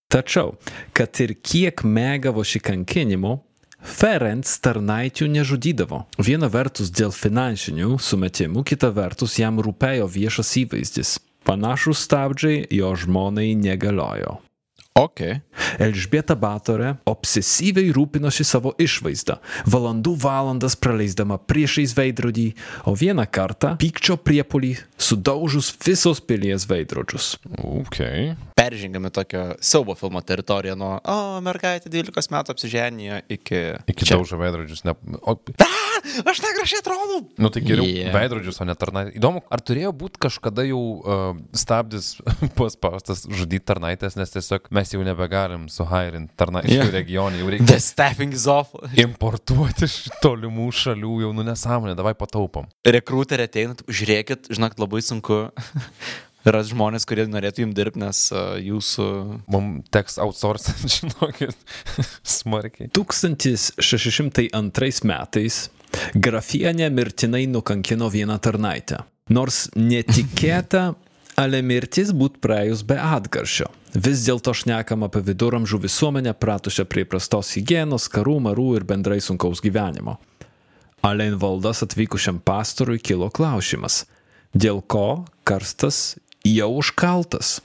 Tačiau, kad ir kiek mėgavo šį kankinimą, Ferenc tarnaitių nežudydavo. Viena vertus dėl finansinių sumetimų, kita vertus jam rūpėjo viešas įvaizdis. Panašus stabdžiai jo žmonai negaliojo. Ok. Elžbieta Batorė obsesyviai rūpinosi savo išvaizdą, valandų valandas praleisdama priešais veidrodį, o vieną kartą pykčio priepolį sudaužus visos pilies veidrodžius. Ok. Peržengėme tokio siaubo filmo teritoriją nuo, o, mergaitė 12 metų apsiženėjo iki... Iki Čia. daužo veidrodžius. Ne... O, Aš negražiai atrodau. nu tai geriau Yeah. yeah. veidrodžius, o ne tarnaitės. Įdomu, ar turėjo būti kažkada jau uh, stabdis paspaustas žudyti tarnaitės, nes tiesiog mes jau nebegalim suhairinti tarnaičių Yeah. yeah. regionį, jau reikia The staffing is off. importuoti iš tolimų šalių, jau nu nesąmonė, davai pataupom. Rekruterė ateina, žiūrėkit, žinok, labai sunku ras žmonės, kurie norėtų jums dirbti, nes uh, jūsų... Mums teks outsourcing, žinokit, smarkiai. 1602 metais grafienė mirtinai nukankino vieną tarnaitę. Nors netikėta, ale mirtis būt praėjus be atgaršio. Vis dėlto šnekam apie viduramžių visuomenę pratusią prie prastos hygienos, karų, marų ir bendrai sunkaus gyvenimo. Ale invaldas atvykusiam pastorui kilo klausimas, dėl ko karstas jau užkaltas.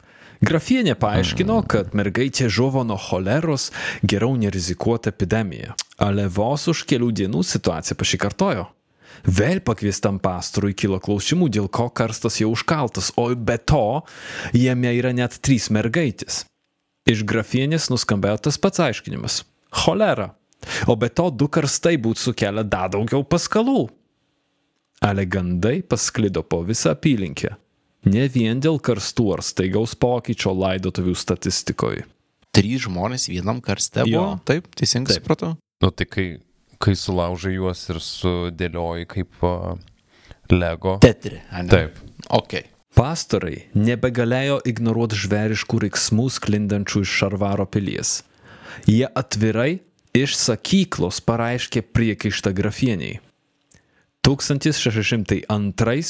Grafienė paaiškino, kad mergaitė žuvo nuo choleros, geriau nerizikuoti epidemiją. Ale vos už kelių dienų situacija pasikartojo. Vėl pakviestam pastorui kilo klausimų, dėl ko karstas jau užkaltas, o be to jame yra net trys mergaitės. Iš grafienės nuskambėjo tas pats aiškinimas - cholera. O be to du karstai būtų sukelę dar daugiau paskalų. Ale gandai pasklido po visą apylinkę. Ne vien dėl karstų ar staigaus pokyčio laidotuvių statistikoje. Trys žmonės vienam karste Jo. buvo. Taip, teisingai supratau. Nu tai kai, kai sulaužai juos ir sudėlioji kaip Lego. Tetri. ane? Taip. Ok. Pastorai nebegalėjo ignoruoti žvėriškų riksmų sklindančių iš Šarvaro pilies. Jie atvirai iš sakyklos pareiškė priekaištą grafieniai. 1602,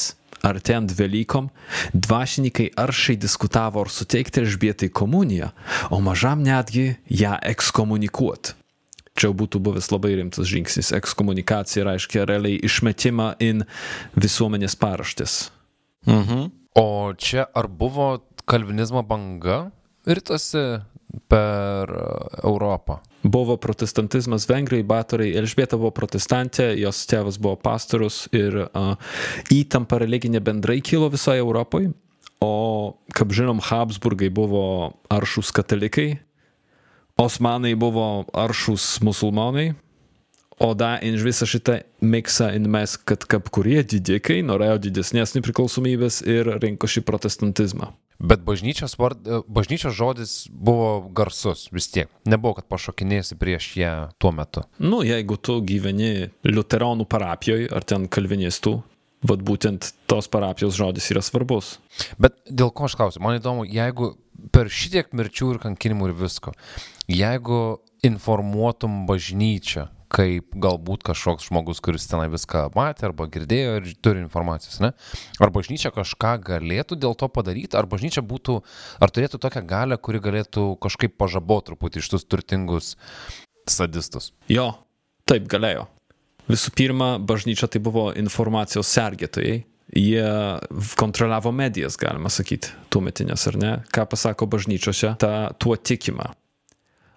artėjant Velykom, dvasininkai aršiai diskutavo ar suteikti Elžbietai komuniją, o mažam netgi ją ekskomunikuoti. Čia būtų buvęs labai rimtas žingsnis. Ekskomunikacija reiškia realiai išmetimą in visuomenės paraštės. Mhm. O čia ar buvo kalvinizmo banga rytuose per uh, Europą? Buvo protestantizmas Vengrijai, Batorai, Elžbieta buvo protestantė, jos tėvas buvo pastorius ir uh, įtampa religinė bendrai kilo visoje Europoje. O, kaip žinom, Habsburgai buvo aršus katalikai, Osmanai buvo aršus musulmonai, o da in visą šitą miksą in mes, kad kaip kurie didikai norėjo didesnės nepriklausomybės ir rinko šį protestantizmą. Bet bažnyčios, vard, e, bažnyčios žodis buvo garsus vis tiek. Nebuvo, kad pašokinėsi prieš ją tuo metu. Nu, jeigu tu gyveni liuteronų parapijoje ar ten kalvinistų, vad būtent tos parapijos žodis yra svarbus. Bet dėl ko aš klausiu? Man įdomu, jeigu per šitiek mirčių ir kankinimų ir visko, jeigu informuotum bažnyčią, kaip galbūt kažkoks žmogus, kuris tenai viską matė arba girdėjo ir turi informacijos, ne? Ar bažnyčia kažką galėtų dėl to padaryti, ar bažnyčia būtų, ar turėtų tokią galę, kuri galėtų kažkaip pažaboti truputį iš tus turtingus sadistus. Jo, taip galėjo. Visų pirma, bažnyčia tai buvo informacijos sergėtojai. Jie kontroliavo medijas, galima sakyti, tuometinės ar ne. Ką pasako bažnyčiose, ta, tuo tikima.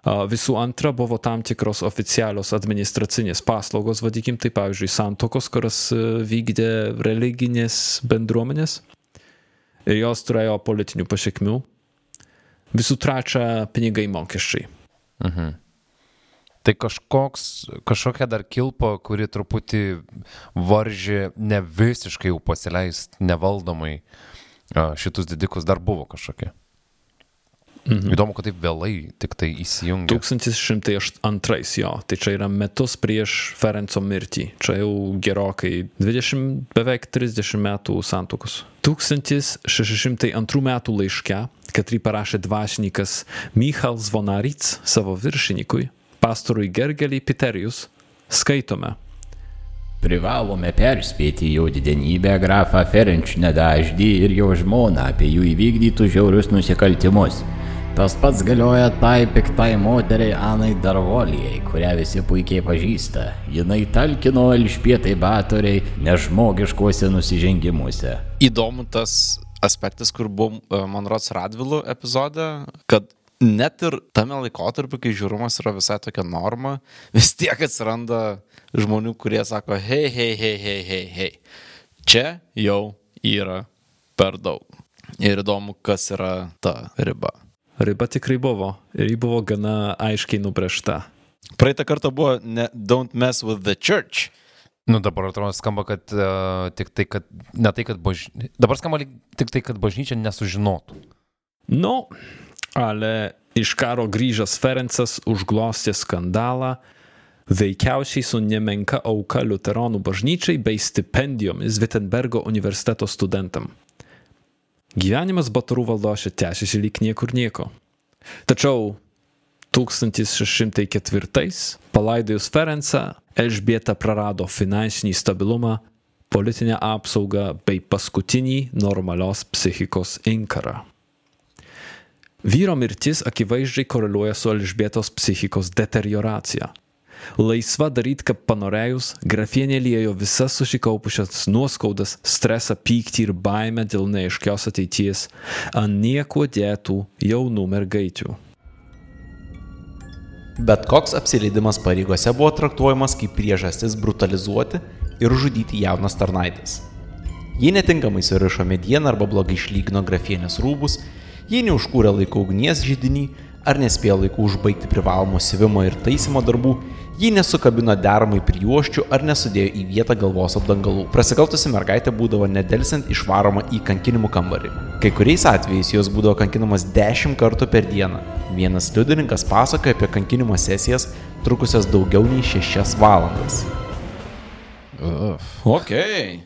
Visų antra buvo tam tikros oficialios administracinės paslaugos, vadikim, tai pavyzdžiui, santokos, kurias e, vykdė religinės bendruomenės ir jos turėjo politinių pasiekmių. Visų trečia - pinigai mokesčiai. Tai kažkoks, kažkokia dar kilpa, kuri truputį varžė ne visiškai jau pasileist nevaldomai šitus didikus, dar buvo kažkokia. Mhm. Įdomu, kad taip vėlai tik tai įsijungė. 1102 jo, tai čia yra metus prieš Ferenco mirtį. Čia jau gerokai 20, beveik 30 metų santokos. 1602 metų laiške, kurį parašė dvasininkas Michal Zvonaric savo viršininkui, pastorui Gergeliai Piterijus, skaitome. Privalome perspėti jo didenybę grafą Ferenč nedaždį ir jo žmoną apie jų įvykdytus žiaurius nusikaltimus. Tas pats galioja tai piktai moteriai Anai Darvolijai, kurią visi puikiai pažįsta. Jinai talkino Elžpietai Batoriai nežmogiškuose nusižengimuose. Įdomu tas aspektas, kur buvom e, Monrots Radvilų epizode, kad net ir tame laikotarpiu, kai žiūrumas yra visai tokia norma, vis tiek atsiranda žmonių, kurie sako, hei, hei, hei, hei, hei, hei. Čia jau yra per daug. Ir įdomu, kas yra ta riba. Riba tikrai buvo ir ji buvo gana aiškiai nubrėžta. Praeitą kartą buvo ne, Don't mess with the church. Nu dabar atrodo skamba, kad uh, tik tai, kad ne tai, kad bažnyčia. Dabar skamba tik tai, kad bažnyčia nesužinotų. No, ale iš karo grįžęs Ferencas užglostė skandalą, veikiausiai su nemenka auka Luteronų bažnyčiai bei stipendijomis Wittenbergo universiteto studentam. Gyvenimas Batarų valdoše tęsiasi lyg niekur nieko. Tačiau 1604 palaidojus Ferencą, Elžbieta prarado finansinį stabilumą, politinę apsaugą bei paskutinį normalios psichikos inkarą. Vyro mirtis akivaizdžiai koreliuoja su Elžbietos psichikos deterioracija. Laisva daryti, kaip panorėjus, grafienė liejo visas susikaupusias nuoskaudas, stresą, pyktį ir baimę dėl neaiškios ateities ant nieko dėtų jaunų mergaičių. Bet koks apsileidimas pareigose buvo traktuojamas kaip priežastis brutalizuoti ir žudyti jaunas tarnaitės. Jei netinkamai surišo medieną arba blogai išlygino grafienės rūbus, jei neužkūrė laiko ugnies žydinį ar nespėjo laiku užbaigti privalomų siuvimo ir taisymo darbų, jei nesukabino deramai prijuoščių ar nesudėjo į vietą galvos apdangalų. Prasikaltusi mergaitė būdavo nedelsiant išvaroma į kankinimų kambarį. Kai kuriais atvejais jos būdavo kankinamas 10 kartų per dieną. Vienas liudininkas pasakoja apie kankinimo sesijas, trukusias daugiau nei 6 valandas. Ok.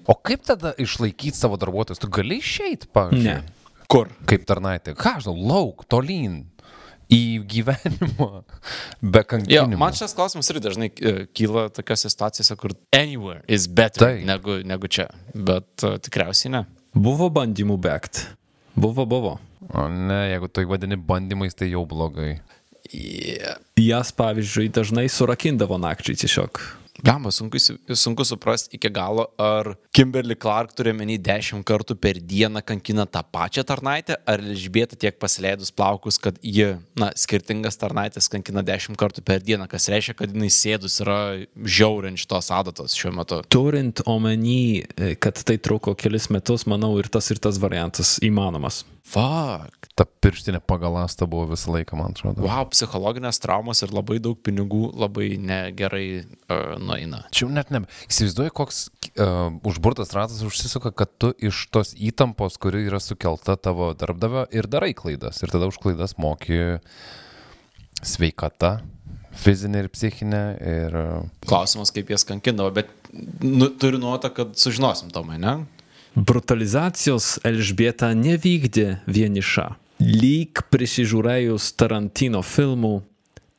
O kaip tada išlaikyti savo darbuotojus? Tu gali išeiti, pavyzdžiui? Ne. Kur? Kaip tarnaitė. Ką aš žinau, lauk, tolyn. Į gyvenimą. Be Jo, kankinimo. man šitas klausimas ir dažnai e, kyla tokiose situacijose, kur anywhere is better Taip. negu, negu čia. Bet uh, tikriausiai ne. Buvo bandymų bėgti. Buvo, buvo. O ne, jeigu tu vadini bandymais, tai jau blogai. Yeah. Jas, pavyzdžiui, dažnai surakindavo nakčiai tiesiog. Gamba, sunku, sunku suprasti iki galo, ar Kimberly Clark turi menį 10 kartų per dieną kankina tą pačią tarnaitę, ar Elžbieta tiek pasileidus plaukus, kad ji, na, skirtingas tarnaitės kankina 10 kartų per dieną, kas reiškia, kad jinai sėdus yra žiauriant šitos adatos šiuo metu. Turint omeny, e, kad tai truko kelis metus, manau, ir tas ir tas variantas įmanomas. Fuck. Ta pirštinė pagalasta buvo visą laiką, man atrodo. Wow, psichologinės traumos ir labai daug pinigų labai negerai uh, nueina. Čia jau net ne. Įsivaizduoju, koks uh, užburtas ratas užsisuka, kad tu iš tos įtampos, kuri yra sukelta tavo darbdavio ir darai klaidas. Ir tada už klaidas moki sveikata, fizinė ir psichinė. Ir... uh, Klausimas, kaip jas kankindavo, bet nu, turiu nuotą, kad sužinosim tomai, ne? Brutalizacijos Elžbieta nevykdė vieniša. Lyg prisižiūrėjus Tarantino filmų,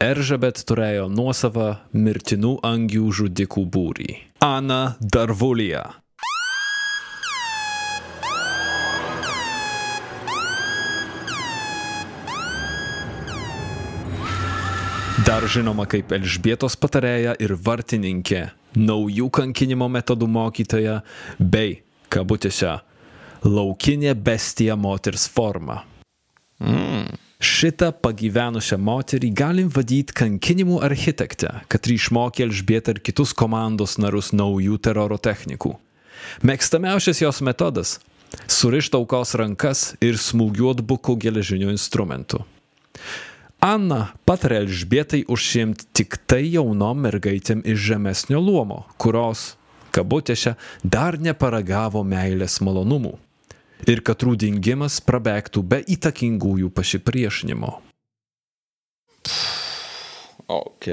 Eržabet turėjo nuosavą mirtinų angių žudikų būrį. Ana Darvulija. Dar žinoma kaip Elžbietos patarėja ir vartininkė, naujų kankinimo metodų mokytoja bei, kabutėse, laukinė bestija moters forma. Mm. Ši šitą pagyvenusią moterį galim vadyti kankinimų architektę, kad išmokė Elžbietą ir kitus komandos narus naujų teroro technikų. Mėgstamiausias jos metodas - surišti aukos rankas ir smūgiuot buku geležiniu instrumentu. Anna patarė Elžbietai užsiimti tik tai jaunom mergaitėm iš žemesnio luomo, kurios, kabutėse, dar neparagavo meilės malonumų. Ir kad rūdingimas prabėgtų be įtakingųjų pasipriešinimo. Ok.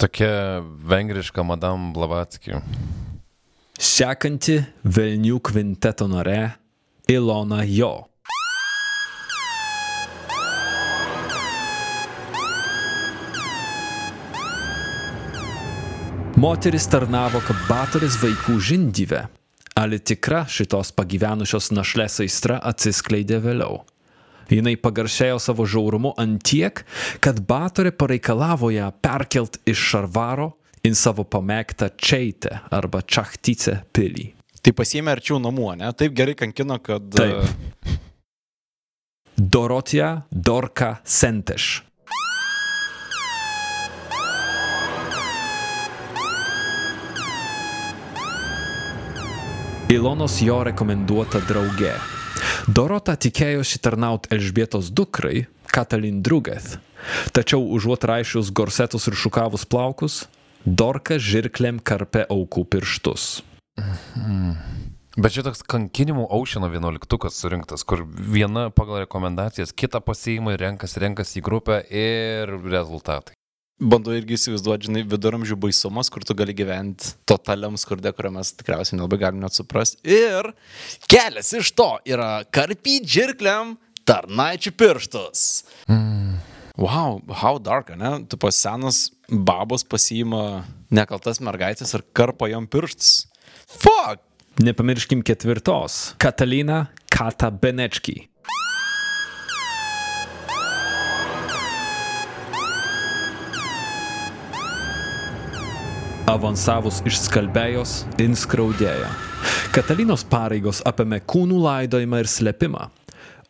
Tokia vengriška Madame Blavatsky. Sekanti Velnių kvinteto narė Ilona Jo. Moteris tarnavo kaip batoris vaikų žindyve, ale tikra šitos pagyvenusios našlės aistra atsiskleidė vėliau. Jinai pagaršėjo savo žiaurumu antiek, kad batorė pareikalavo ją perkelt iš šarvaro į savo pamėgtą Čeitę arba Čachtycę pilį. Tai pasiėmė arčiau namų, ne? Taip gerai kankino, kad... Taip. Dorotija Dorka Senteš. Ilonos jo rekomenduota draugė. Dorota tikėjosi tarnauti Elžbietos dukrai, Katalin Drugeth. Tačiau užuot raišius gorsetus ir šukavus plaukus, Dorka žirklėm karpė aukų pirštus. Bet čia toks kankinimų aušino vienuoliktukas surinktas, kur viena pagal rekomendacijas, kita pasiima ir renkasi, renkasi į grupę ir rezultatai. Bandau irgi įsivaizduoti, žinai, viduramžių baisumas, kur tu gali gyventi totaliam skurde, kurio mes tikriausiai nelabai galim net suprasti. Ir kelias iš to yra karpyti žirkliam tarnaičių pirštus. Mm. Wow, how dark, ne? Tu pas senas babos pasiima nekaltas mergaitės ir karpo jam pirštus. Fuck! Nepamirškim ketvirtos. Katalina Kata Avansavus iš skalbėjos, inskraudėjo. Katalinos pareigos apėmė kūnų laidojimą ir slėpimą.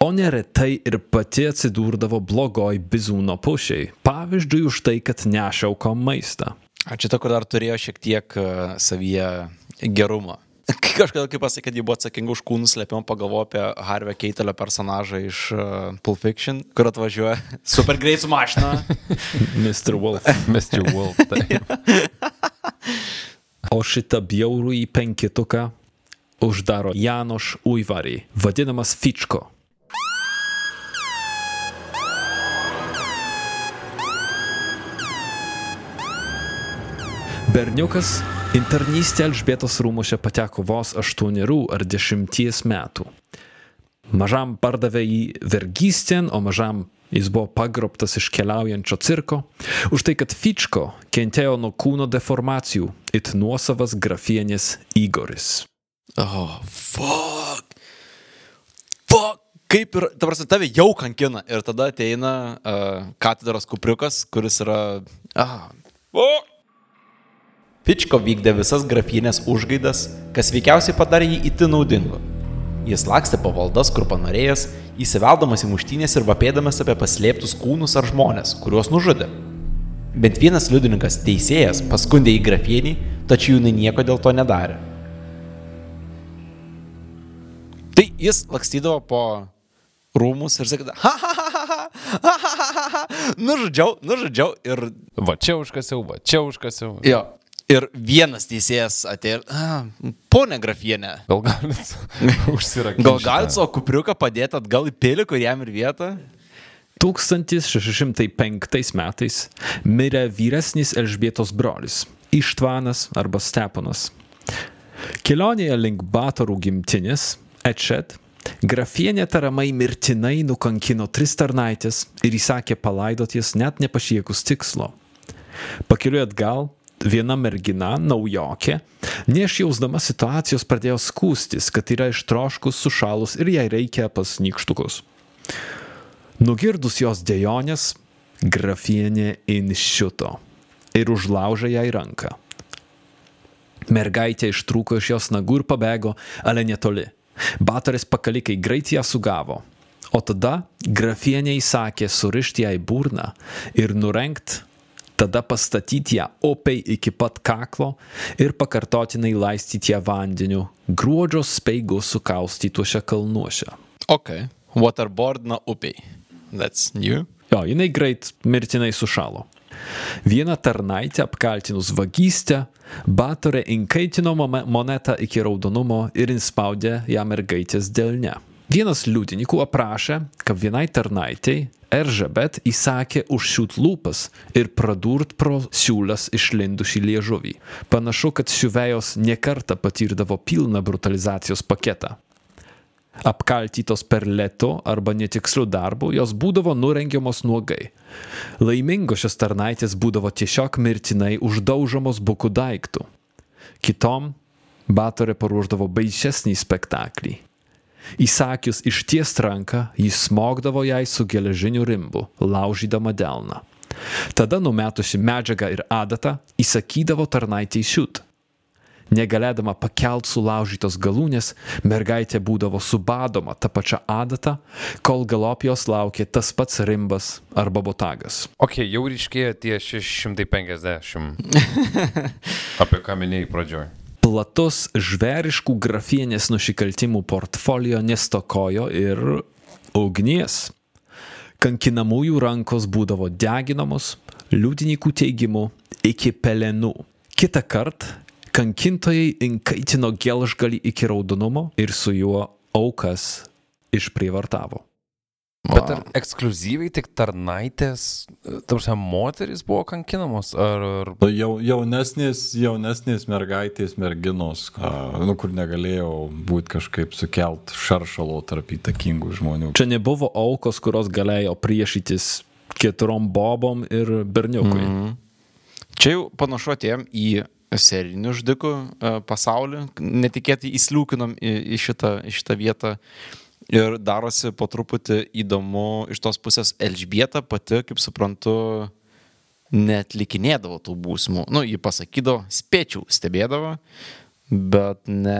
O neretai ir pati atsidurdavo blogoj bizūno pušiai, pavyzdžiui už tai, kad nešiauko maistą. A čia ta, kur dar turėjo šiek tiek uh, savyje gerumo. Kažkada, kai pasakė, kad ji buvo atsakinga už kūnų slėpimą, pagalvoju apie Harvey Keitelio personažą iš uh, Pulp Fiction, kur atvažiuoja super greit su mašina. Mr. Wolf. Mr. Wolf. Tai. O šitą bjaurų į penkituką uždaro Janoš Ujvarį, vadinamas Fičko. Berniukas internystė Elžbietos rūmose pateko vos aštuonerių ar dešimties metų. Mažam pardavė jį vergystėn, o mažam jis buvo pagrobtas iš keliaujančio cirko, už tai, kad Fičko kentėjo nuo kūno deformacijų, it nuosavas grafienės Igoris. Oh, fuck. Fuck. Kaip ir, ta prasme, tave jau kankina ir tada ateina uh, katedros kupriukas, kuris yra... Ah. O! Pičko vykdė visas grafienės užgaidas, kas veikiausiai padarė jį itin naudingu. Jis lakstė po valdas, kur panorėjęs, įsiveldamas į muštynės ir vapėdamas apie paslėptus kūnus ar žmonės, kuriuos nužudė. Bent vienas liudininkas teisėjas paskundė į grafienį, tačiau jinai nieko dėl to nedarė. Tai jis lakstydavo po rūmus ir sakydavo, ha ha ha ha ha, ha ha ha ha, nužudžiau, nužudžiau ir... Va čia užkasiau, va čia užkasiau. Jo, ir vienas teisėjas atėjo, ponė grafienė, Gal galit užsirakinti? gal galit savo kupriuką padėti atgal į pilį, kur jam ir vieta? 1605 metais mirė vyresnis Elžbietos brolis - Ištvanas arba Steponas. Kelionėje link Batorų gimtinės, Ečet, grafienė tariamai mirtinai nukankino tris tarnaitės ir įsakė palaidoties net nepasiekus tikslo. Pakeliui atgal, viena mergina, naujokė, neišjausdama situacijos pradėjo skūstis, kad yra ištroškus, sušalus ir jai reikia pas nykštukus. Nugirdus jos dėjonės, grafienė inšiuto ir užlaužė jai ranką. Mergaitė ištrūko iš jos nagų ir pabėgo, ale netoli. Batoris pakalikai greit ją sugavo, O tada grafienė įsakė surišti į burną ir nurengt, tada pastatyti ją opiai iki pat kaklo ir pakartotinai laistyti ją vandeniu gruodžio speigų sukaustytuose kalnuose. Ok. Waterboardina upiai. That's new. Jo, jinai greit mirtinai sušalo. Vieną tarnaitę apkaltinus vagystę, Batorė inkaitino monetą iki raudonumo ir įspaudė ją mergaitės delne. Vienas liudininkų aprašė, kad vienai tarnaitei Eržabet įsakė užsiūt lūpas ir pradurt pro siūlas išlindušį liežuvį. Panašu, kad siuvėjos nekarta patirdavo pilną brutalizacijos paketą. Apkaltytos per lėto arba netikslių darbų, jos būdavo nurengiamos nuogai. Laimingos šios tarnaitės būdavo tiesiog mirtinai uždaužomos bukų daiktų. Kitom Batorė paruoždavo baisesnį spektaklį. Įsakius išties ranką, jis smogdavo jai su geležiniu rimbu, laužydama delną. Tada numetusi medžiagą ir adatą, įsakydavo tarnaitį siūt. Negalėdama pakelt sulaužytos galūnės, mergaitė būdavo subadoma tą pačią adatą, kol galop jos laukė tas pats rimbas arba botagas. Ok, jau ryškėjo tie 650. Apie ką minėjai pradžioj. Platus žvėriškų grafienės nusikaltimų portfolio nestokojo ir ugnies. Kankinamųjų rankos būdavo deginamos, liudininkų teigimu, iki pelenų. Kita kartą kankintojai inkaitino gelžgalį iki raudonumo ir su juo aukas išprievartavo. Bet ar ekskluzyviai tik tarnaitės, tarsi moteris buvo kankinamos, ar... ar... Nu, Jau, jaunesnės, jaunesnės mergaitės, merginos, a, nu, kur negalėjo būti kažkaip sukelt šaršalo tarp įtakingų žmonių. Čia nebuvo aukos, kurios galėjo priešytis keturiom bobom ir berniukui. Mm. Čia jau panašu atėjom į serinių žudikų e, pasaulį. Netikėtai įsliūkinom į, į, šitą, į šitą vietą. Ir darosi po truputį įdomu iš tos pusės Elžbieta pati, kaip suprantu, netlikinėdavo tų būsimų. Nu, ji pasakydavo, spėčiau, stebėdavo, bet ne,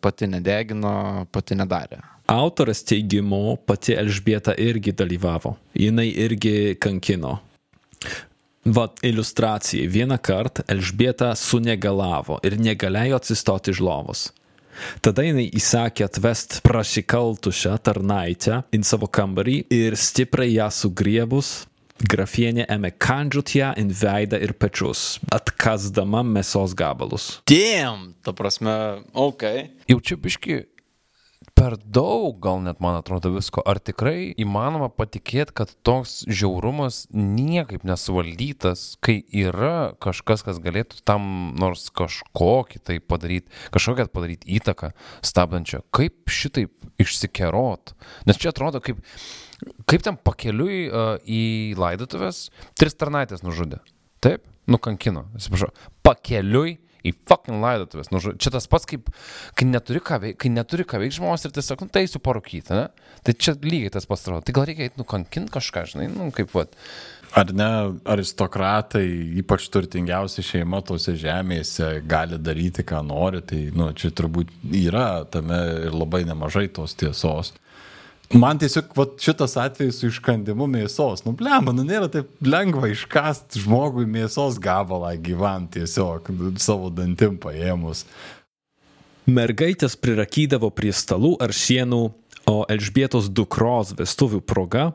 pati nedegino, pati nedarė. Autorės teigimu pati Elžbieta irgi dalyvavo. Jinai irgi kankino. Vat iliustracijai. Vieną kartą Elžbieta sunegalavo ir negalėjo atsistoti iš lovos. Tada jinai įsakė atvest prasikaltusią tarnaitę į savo kambarį ir stipriai ją sugriebus, grafienė ėmė kandžiuoti ją į veidą ir pečius, atkasdama mėsos gabalus. Damn, ta prasme, ok. Jau čia biški per daug, gal net man atrodo visko. Ar tikrai įmanoma patikėti, kad toks žiaurumas niekaip nesuvaldytas, kai yra kažkas, kas galėtų tam nors kažkokį tai padaryti, kažkokią padaryti įtaką stabdančią? Kaip šitaip išsikerot? Nes čia atrodo kaip, kaip ten pakeliui uh, į laidotuvės tris tarnaitės nužudė. Taip? Nukankino, atsiprašau. Pakeliui į fucking laidotuvės. Nu, čia tas pats kaip, kai neturi ką veikti, kai veikti žmonės ir tiesiog, nu, tai eisiu parūkyti, ne? Tai čia lygiai tas pats atrodo. Tai gal reikia eiti nukankinti kažką, žinai, nu, kaip, va. Ar ne aristokratai, ypač turtingiausia šeima tose žemėse, gali daryti, ką nori, tai nu, čia turbūt yra tame ir labai nemažai tos tiesos. Man tiesiog vat, šitas atvejis su iškandimu mėsos, nu blema, nu nėra taip lengva iškast žmogui mėsos gabalą gyvam tiesiog nu, savo dantim paėmus. Mergaitės prirakydavo prie stalų ar sienų, o Elžbietos dukros vestuvių proga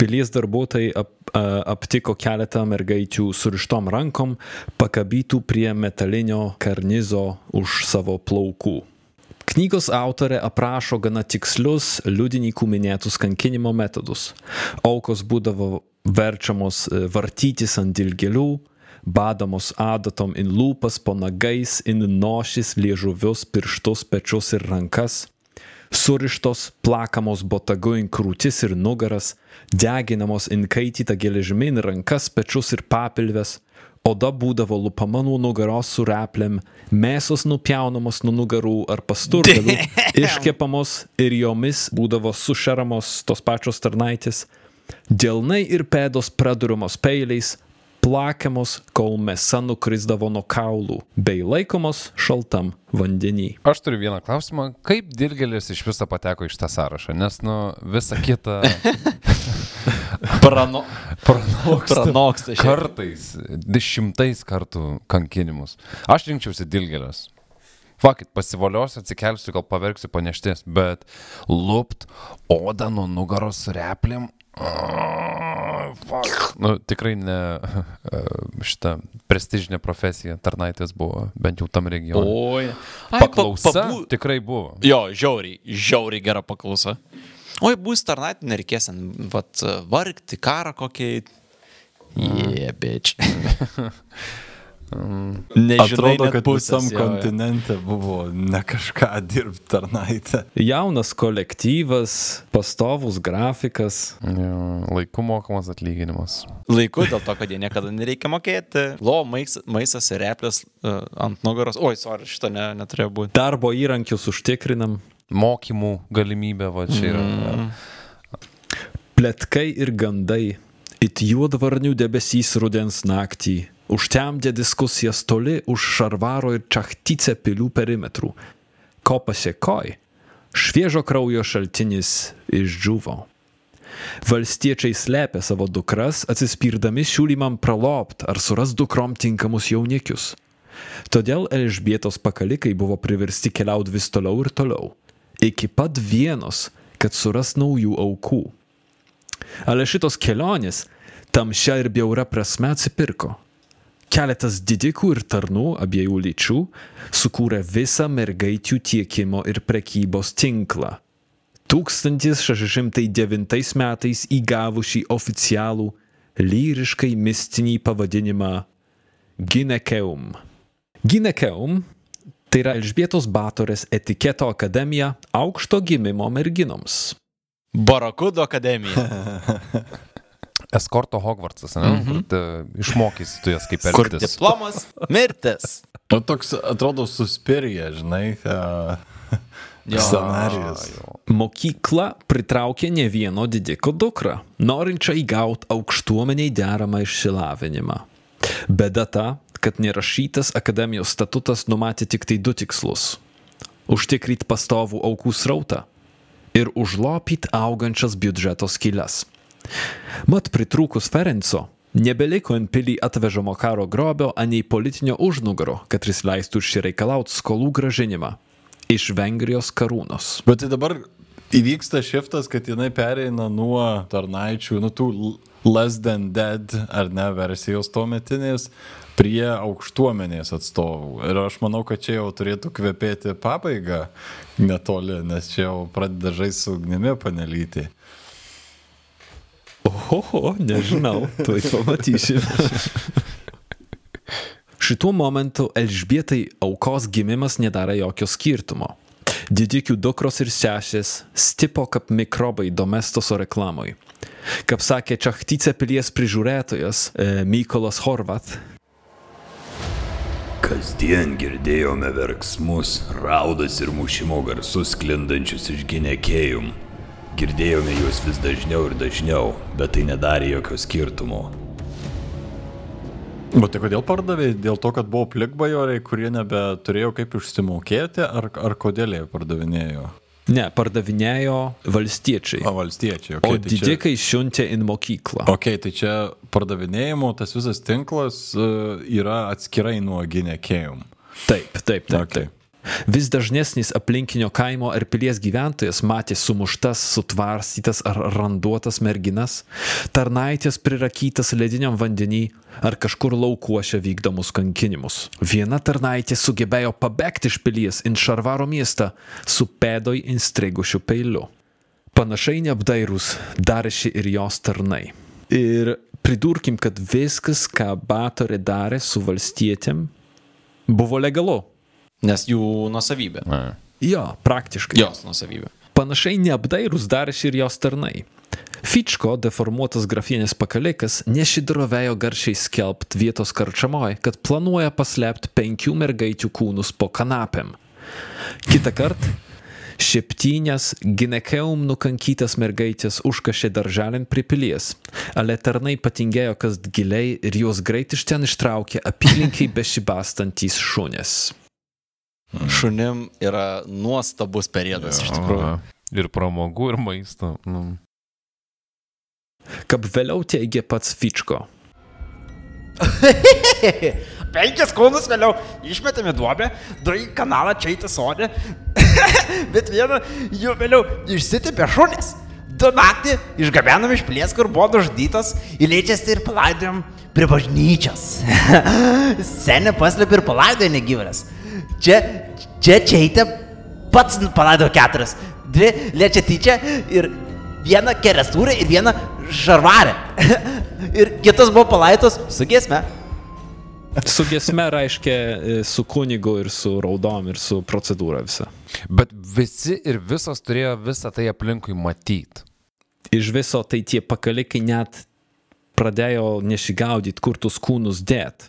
pilies darbuotojai ap, aptiko keletą mergaičių surištom rankom, pakabytų prie metalinio karnizo už savo plaukų. Knygos autorė aprašo gana tikslius liudininkų minėtus kankinimo metodus. Aukos būdavo verčiamos e, vartytis ant dilgėlių, badamos adatom in lūpas, po nagais, in nošis, liežuvius, pirštus, pečius ir rankas, surištos, plakamos botagu in krūtis ir nugaras, deginamos in kaitytą geležimi in rankas, pečius ir papilves, oda būdavo lupama nuo nugaros su replėm, mėsos nupjaunamos nuo nugarų ar pasturgalių, iškepamos ir jomis būdavo sušeramos tos pačios tarnaitės, delnai ir pėdos praduramos peiliais, plakiamos, kol mėsa nukrisdavo nuo kaulų, bei laikomos šaltam vandenį. Aš turiu vieną klausimą. Kaip dilgelis iš viso pateko iš tą sąrašą? Nes, nu, visa kita Prano... pranoksta. Pranoksta šiaip. Kartais, dešimtais kartų kankinimus. Aš rinkčiausi dilgelės. Fakit, pasivoliosiu, atsikelsiu, gal paverksiu panešties, bet lupt odą nuo nugaros su replėm. Nu, tikrai ne e, šitą prestižinę profesiją tarnaitės buvo, bent jau tam regione. Oi. Paklausa pabū- tikrai buvo. Jo, žiauriai, žiauriai gera paklausa. Oi, bus tarnaitį, nereikės, vat, vargti, karą kokį. Jie, bitch. Nežinai, Atrodo, kad pusės, visam jo. kontinente buvo ne kažką dirbti tarnaitę. Jaunas kolektyvas, pastovus grafikas. Jo, laiku mokamas atlyginimas. Laiku dėl to, kad jie niekada nereikia mokėti. Lo, mais, maisas ir replės uh, ant nugaros. Oi, sorry, šito ne, neturėjo būti. Darbo įrankius užtikrinam. Mokymų galimybė, va čia yra. Mm. Pletkai ir gandai. It juodvarnių debesys rudens naktį. Užtemdė diskusijas toli už Šarvaro ir Čachtice pilių perimetrų. Ko pasiekoj? Šviežo kraujo šaltinis išdžiuvo. Valstiečiai slėpė savo dukras, atsispirdami siūlymam pralopt ar suras dukrom tinkamus jaunikius. Todėl Elžbietos pakalikai buvo priversti keliauti vis toliau ir toliau, iki pat vienos, kad suras naujų aukų. Ale šitos kelionės tamšia ir bjaura prasme atsipirko. Keletas didikų ir tarnų abiejų lyčių sukūrė visą mergaičių tiekimo ir prekybos tinklą. 1609 metais įgavo šį oficialų lyriškai mistinį pavadinimą Ginekeum. Ginekeum tai yra Elžbietos Batorės etiketo akademija aukšto gimimo merginoms. Barakudo akademija. Eskorto Hogwartsas, ne? Mm -hmm. Kur išmokys tu jas kaip Kur elgtis. diplomas? Mirtis. Nu, toks atrodo suspirija, žinai, uh, scenarijus. Mokykla pritraukė ne vieno didiko dukrą, norinčią įgauti aukštuomeniai deramą išsilavinimą. Bėda ta, kad nerašytas akademijos statutas numatė tik tai du tikslus - užtikrinti pastovų aukų srautą ir užlopyti augančias biudžeto skylės. Mat pritrūkus Ferenco, nebeliko ant pilį atvežamo karo grobio, anei politinio užnugaro, kad jis leistų išsireikalauti skolų gražinimą iš Vengrijos karūnos. Bet tai dabar įvyksta šiftas, kad jinai pereina nuo tarnaičių, nu tų less than dead ar ne versijos tuometinės prie aukštuomenės atstovų. Ir aš manau, kad čia jau turėtų kvepėti pabaigą netoli, nes čia jau pradeda žaisti su ugnimi panelyti. Oho, nežinau, tuoj pamatysim. Šituo momentu Elžbietai aukos gimimas nedarė jokio skirtumo. Didikių dukros ir sesės stipo kaip mikrobai domestoso reklamui. Kaip sakė Čachtyce pilies prižiūrėtojas e, Mykolas Horvat, Kasdien girdėjome verksmus, raudas ir mušimo garsus sklindančius iš ginekėjum. Girdėjome juos vis dažniau ir dažniau, bet tai nedarė jokio skirtumo. O tai kodėl pardavė? Dėl to, kad buvo plikbajoriai, kurie nebeturėjo kaip išsimokėti, ar, ar kodėl jie pardavinėjo? ne, pardavinėjo valstiečiai, O valstiečiai, o okay, tai čia... didikai siuntė į mokyklą. Ok, tai čia pardavinėjimo tas visas tinklas uh, yra atskirai nuo ginekėjum. Taip, taip, taip. Okay. taip. Vis dažnesnis aplinkinio kaimo ar pilies gyventojas matė sumuštas, sutvarstytas ar randuotas merginas, tarnaitės prirakytas lediniam vandenį ar kažkur laukuose vykdomus kankinimus. Viena tarnaitė sugebėjo pabėgti iš pilies į Šarvaro miestą su pėdoj instrigušiu peiliu. Panašiai neapdairūs darėsi ir jos tarnai. Ir pridurkim, kad viskas, ką Batorė darė su valstietėm, buvo legalu. Nes jų nusavybė. Jo, praktiškai. Jos nusavybė. Panašiai neapdairūs darėsi ir jos tarnai. Fičko, deformuotas grafienės pakalikas, nešidrovėjo garsiai skelbt vietos karčiamoj, kad planuoja paslėpti penkių mergaičių kūnus po kanapėm. Kita kart, Septynias ginekeum nukankytas mergaitės užkašė darželin prie pilies, ale tarnai patingėjo kas giliai ir juos greit iš ten ištraukė apylinkiai bešibastantys šunės. Šunim yra nuostabus periodas iš tikrųjų. Aha. Ir pramogų, ir maisto. Nu. Kaip vėliau teigė pats Fičko. Penkis kūnus vėliau išmetėme duobę, du į kanalą čia į sodį, bet vieną jų vėliau išsitipė šunis. Du naktį išgabenom iš pilies, kur buvo nužudytas, į lėčiastį ir palaidojom prie bažnyčios. Senė paslėpė ir palaidojo negyvėlės. Čia, čia čia pats palaidojo keturias. Dvi lėčia tyčia ir vieną kerestūrę ir vieną žarvarę. ir kitas buvo palaidos su giesme. Su gesme reiškia e, su kunigu ir su raudom ir su procedūra visa. Bet visi ir visos turėjo visą tai aplinkui matyti. Iš viso tai tie pakalikai net pradėjo nesigaudyti, kur tuos kūnus dėt.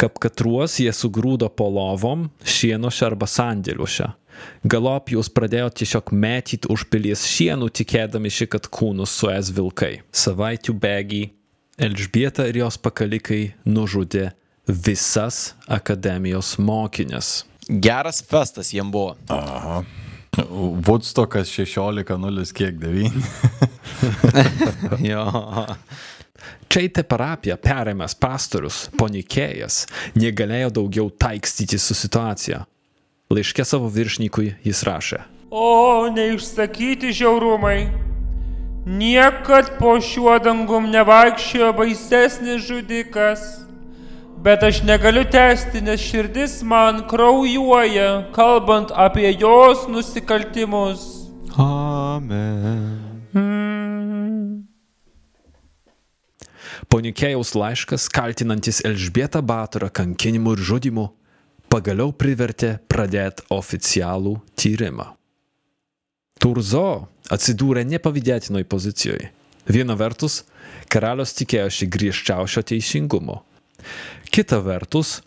Kaip katruos jie sugrūdo po lovom, šienoše arba sandėliuose. Galop jūs pradėjo tiesiog metyti už pilies šienų, tikėdami šį, kad kūnus suės vilkai. Savaičių bėgi Elžbieta ir jos pakalikai nužudė visas akademijos mokinės. Geras festas jiem buvo. Woodstockas 16.0 kiek 9. Jo. Čia į parapiją perėmęs pastorius, ponikėjas, negalėjo daugiau taikstyti su situacija. Laiške savo viršnikui jis rašė. O, neišsakyti žiaurumai. Niekad po šiuo dangum nevaikščiojo baisesnis žudikas. Bet aš negaliu tęsti, nes širdis man kraujuoja, kalbant apie jos nusikaltimus. Amen. Ponikėjaus laiškas, kaltinantis Elžbietą Batorą kankinimu ir žudimu, pagaliau privertė pradėti oficialų tyrimą. Turzo atsidūrė nepavydėtinoj pozicijoje. Viena vertus, karalius tikėjosi griežčiausio teisingumo. Kita vertus,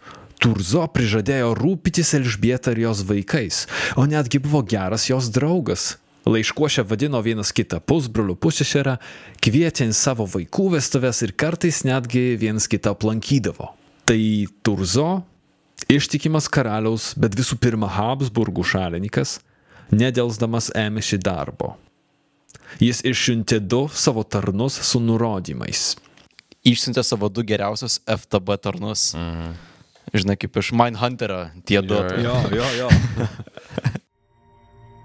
Turzo prižadėjo rūpytis Elžbietą ir jos vaikais, o netgi buvo geras jos draugas. Laiškuošė vadino vienas kitą pusbrolių pusšešerą, kvietė į savo vaikų vestuves ir kartais netgi vienas kitą aplankydavo. Tai Turzo, ištikimas karaliaus, bet visų pirma Habsburgų šalininkas, nedelsdamas ėmėsi darbo. Jis išsiuntė du savo tarnus su nurodymais. Išsiuntė savo du geriausius FTB tarnus. Mhm. Žinai, kaip iš Mindhunterio tie du. Jo, jo, jo.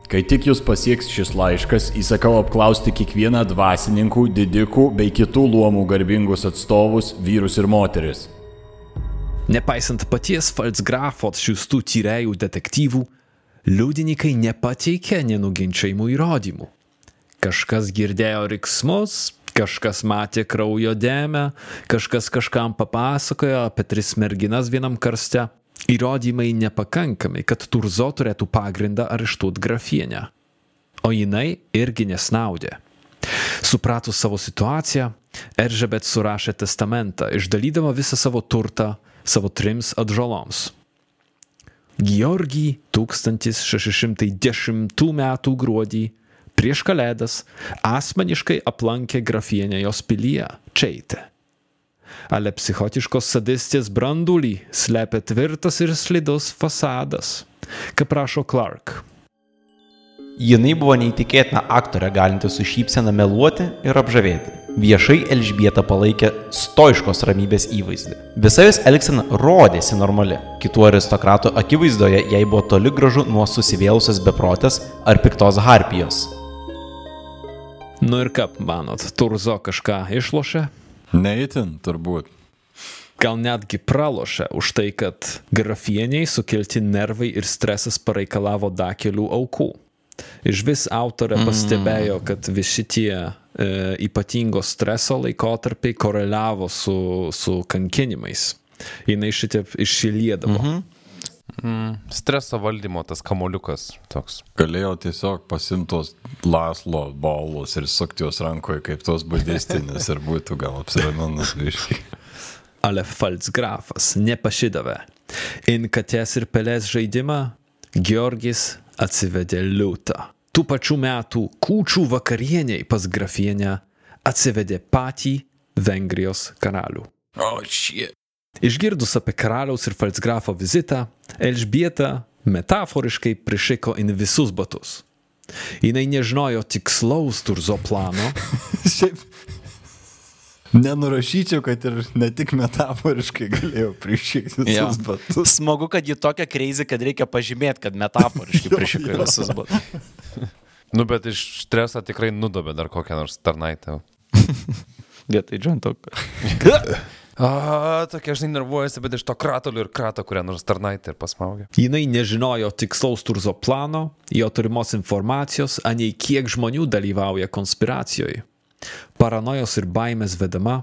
Kai tik jūs pasieks šis laiškas, įsakau apklausti kiekvieną dvasininkų, didikų bei kitų luomų garbingus atstovus, vyrus ir moteris. Nepaisant paties Falsgrafo siūstų tyrėjų detektyvų, liudininkai nepateikė nenuginčiamų įrodymų. Kažkas girdėjo riksmus, kažkas matė kraujo dėmę, kažkas kažkam papasakojo apie tris merginas vienam karste. Įrodymai nepakankami, kad Turzo turėtų pagrindą areštuoti grafienę. O jinai irgi nesnaudė. Supratus savo situaciją, Eržebet surašė testamentą, išdalydama visą savo turtą savo trims atžaloms. Georgijai 1610 m. gruodį prieš kalėdas asmeniškai aplankė grafienę jos pilyje Čeitė. Ale psichotiškos sadistės brandulį slepia tvirtas ir slidus fasadas, kaip rašo Clark. Jinai buvo neįtikėtina aktorė galinti su šypsena meluoti ir apžavėti. Viešai Elžbieta palaikė stoiškos ramybės įvaizdį. Visa jos elgsena rodėsi normali. Kitų aristokratų akivaizdoje jai buvo toli gražu nuo susivėlusios beprotės ar piktos harpijos. Nu ir kaip manot, Turzo kažką išlošė? Neįtin, turbūt. Gal netgi pralošė už tai, kad grafieniai sukelti nervai ir stresas pareikalavo dar kelių aukų. Iš vis autorė pastebėjo, kad visi tie e, ypatingo streso laikotarpiai koreliavo su, su kankinimais. Jis šitaip išsiliedavo. Mhm. Mm, streso valdymo tas kamoliukas toks. Galėjau tiesiog pasimtos laslo bolus ir sukti jos rankoje kaip tos budistinės ir būtų gal apsiraminus viškai. Ale Falsgrafas nepasidavė. In katės ir pelės žaidimą Georgis atsivedė liūtą. Tų pačių metų kūčių vakarieniai pas grafienę atsivedė patį Vengrijos karalių. O, šie. Išgirdus apie karaliaus ir falsgrafo vizitą, Elžbieta metaforiškai prišiko in visus batus. Jinai nežinojo tikslaus turzo plano, Šiaip. Nenurašyčiau, kad ir ne tik metaforiškai galėjau prišykti Jo. visus batus. Smagu, kad ji tokia kreizė, kad reikia pažymėti, kad metaforiškai prišiko jo. visus batus. Nu, bet iš streso tikrai nudobė dar kokią nors tarnaitę. Vietoj džantok. A, tokia žinai nervuojasi, bet iš to kratulio ir krato kurią nors tarnaitę ir pasmaugė. jinai nežinojo tikslaus turzo plano, jo turimos informacijos, anei kiek žmonių dalyvauja konspiracijoje. Paranojos ir baimės vedama,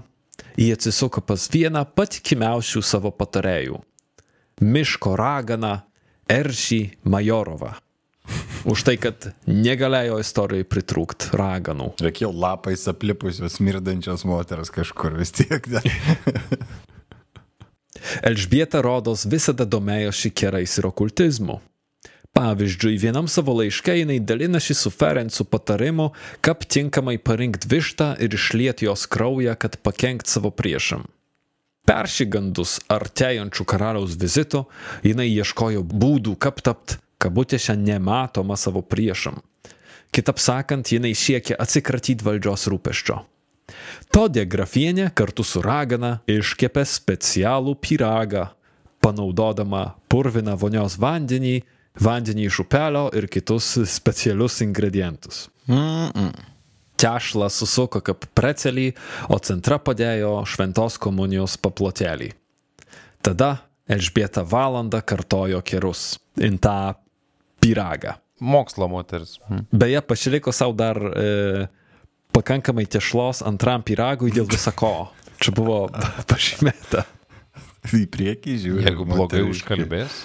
ji atsisuko pas vieną patikimiausių savo patarėjų - miško raganą Eršį Majorovą. Už tai, kad negalėjo istorijai pritrūkti raganų. Reikėjo lapais aplipusios smirdančios moters kažkur vis tiek. Elžbieta Rodos visada domėjosi kerais ir okultizmu. Pavyzdžiui, vienam savo laiške jinai dalinasi su Ferencu patarimu, kaip tinkamai parinkti vištą ir išlieti jos kraują, kad pakenkt savo priešam. Peršygandus artėjančių karaliaus vizitų, jinai ieškojo būdų, kaip tapt kabutėse nematoma savo priešam. Kitaip sakant, jinai siekė atsikratyti valdžios rūpeščio. Todė grafienė kartu su ragana iškepė specialų pyragą, panaudodama purviną vonios vandenį, vandenį iš upelio ir kitus specialius ingredientus. Tešlą susuko kaip precelį, o centra padėjo šventos komunijos paplotelį. Tada Elžbieta valandą kartojo kerus in tą pyragą. Mokslo moteris. Hm. Beje, pasiliko savo dar e, pakankamai tešlos antram pyragui dėl visako. Čia buvo pažymėta. Į priekį žiūriu. Jeigu blogai užkalbės.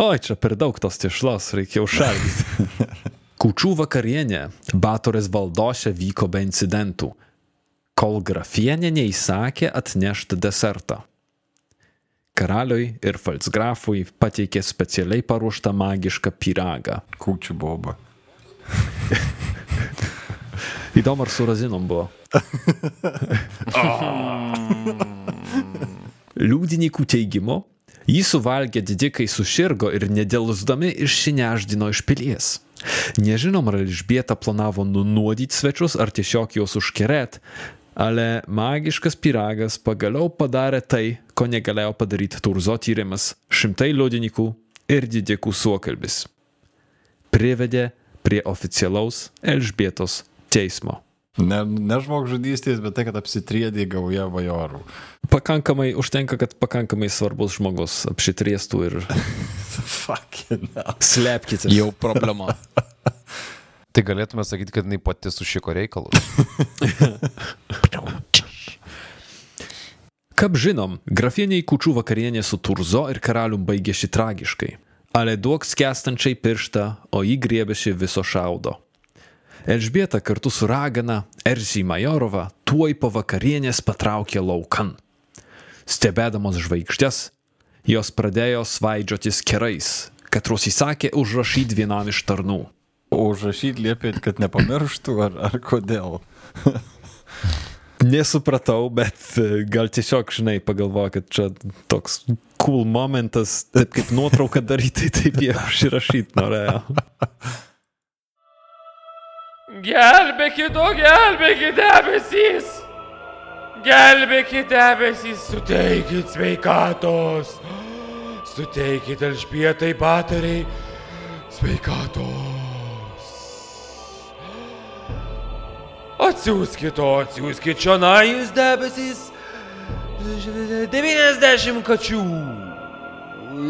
Oi, čia per daug tos tešlos, reikia užšaldyti. Kučių vakarienė Batorės valdose vyko be incidentų, kol grafienė neįsakė atnešti desertą. Karaliui ir falsgrafui pateikė specialiai paruoštą magišką pyragą. Kūčių boba. Įdomu, ar su razinom buvo. Liūdininkų teigimu, jį suvalgę didikai suširgo ir nedėlusdami išsineždino iš pilies. Nežinom, ar Elžbieta planavo nunuodyti svečius, ar tiesiog juos užkerėt, ale magiškas pyragas pagaliau padarė tai, ko negalėjo padaryti Turzo tyrimas, šimtai liudininkų ir didikų suokalbis. Privedė prie oficialaus Elžbietos teismo. Ne, ne žmogžudystės, bet tai, kad apsitriedė gauja bajorų. Pakankamai užtenka, kad pakankamai svarbus žmogus apšitriestų ir Fucking hell. slėpkite. Jau problema. Tai galėtume sakyti, kad jinai pati sušiko reikalus. Kaip žinom, grafieniai kučių vakarienė su Turzo ir karalium baigėsi tragiškai. Ale duok skęstančiai pirštą, o jį griebėsi viso šaudo. Elžbieta kartu su ragana Erzį Majorova tuoj po vakarienės patraukė laukan. Stebėdamos žvaigždės, jos pradėjo svaidžiotis kerais, katrus įsakė užrašyti vienam iš tarnų. O užrašyti liepėt, kad nepamirštų, ar, ar kodėl? Nesupratau, bet e, gal tiesiog, žinai, pagalvoju, kad čia toks cool momentas, taip kaip nuotrauką daryti, taip jie užrašyti norėjo. Gelbėkit, o gelbėkit debesys! Gelbėkit debesys, suteikit sveikatos! Suteikit elžbietai bateriai sveikatos! Atsiųskit, o atsiųskit čionai jūs debesys! 90 kačių!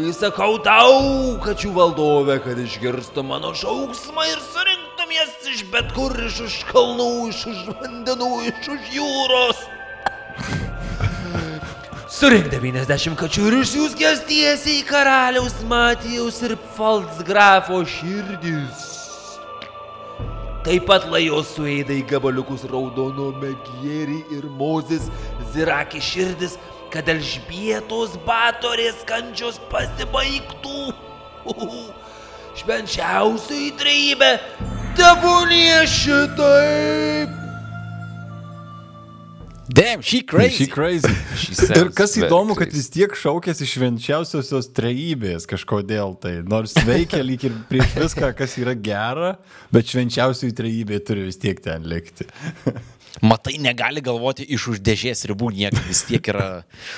Įsakau tau, kačių valdove, kad išgirstų mano šauksmą ir surinktum jas iš bet kur, iš už kalnų, iš už vandenų, iš už jūros. Surink 90 kačių ir išsiųsk jas tiesiai į karaliaus Matijaus ir Falsgrafo širdis. Taip pat lajos suėda į gabaliukus raudono megėrį ir Mozės Ziraki širdis, kad Elžbietos batorės kančios pasibaigtų. švenčiausiai trejybė, tebūnie šitaip. Damn, she crazy. She crazy. She Ir kas įdomu, kad vis tiek šaukėsi švenčiausiosios trejybės kažkodėl tai. Nors veikia lyg ir prieš viską, kas yra gera, bet švenčiausioji trejybė turi vis tiek ten likti. Matai, negali galvoti iš už dėžės ribų, niekas vis tiek yra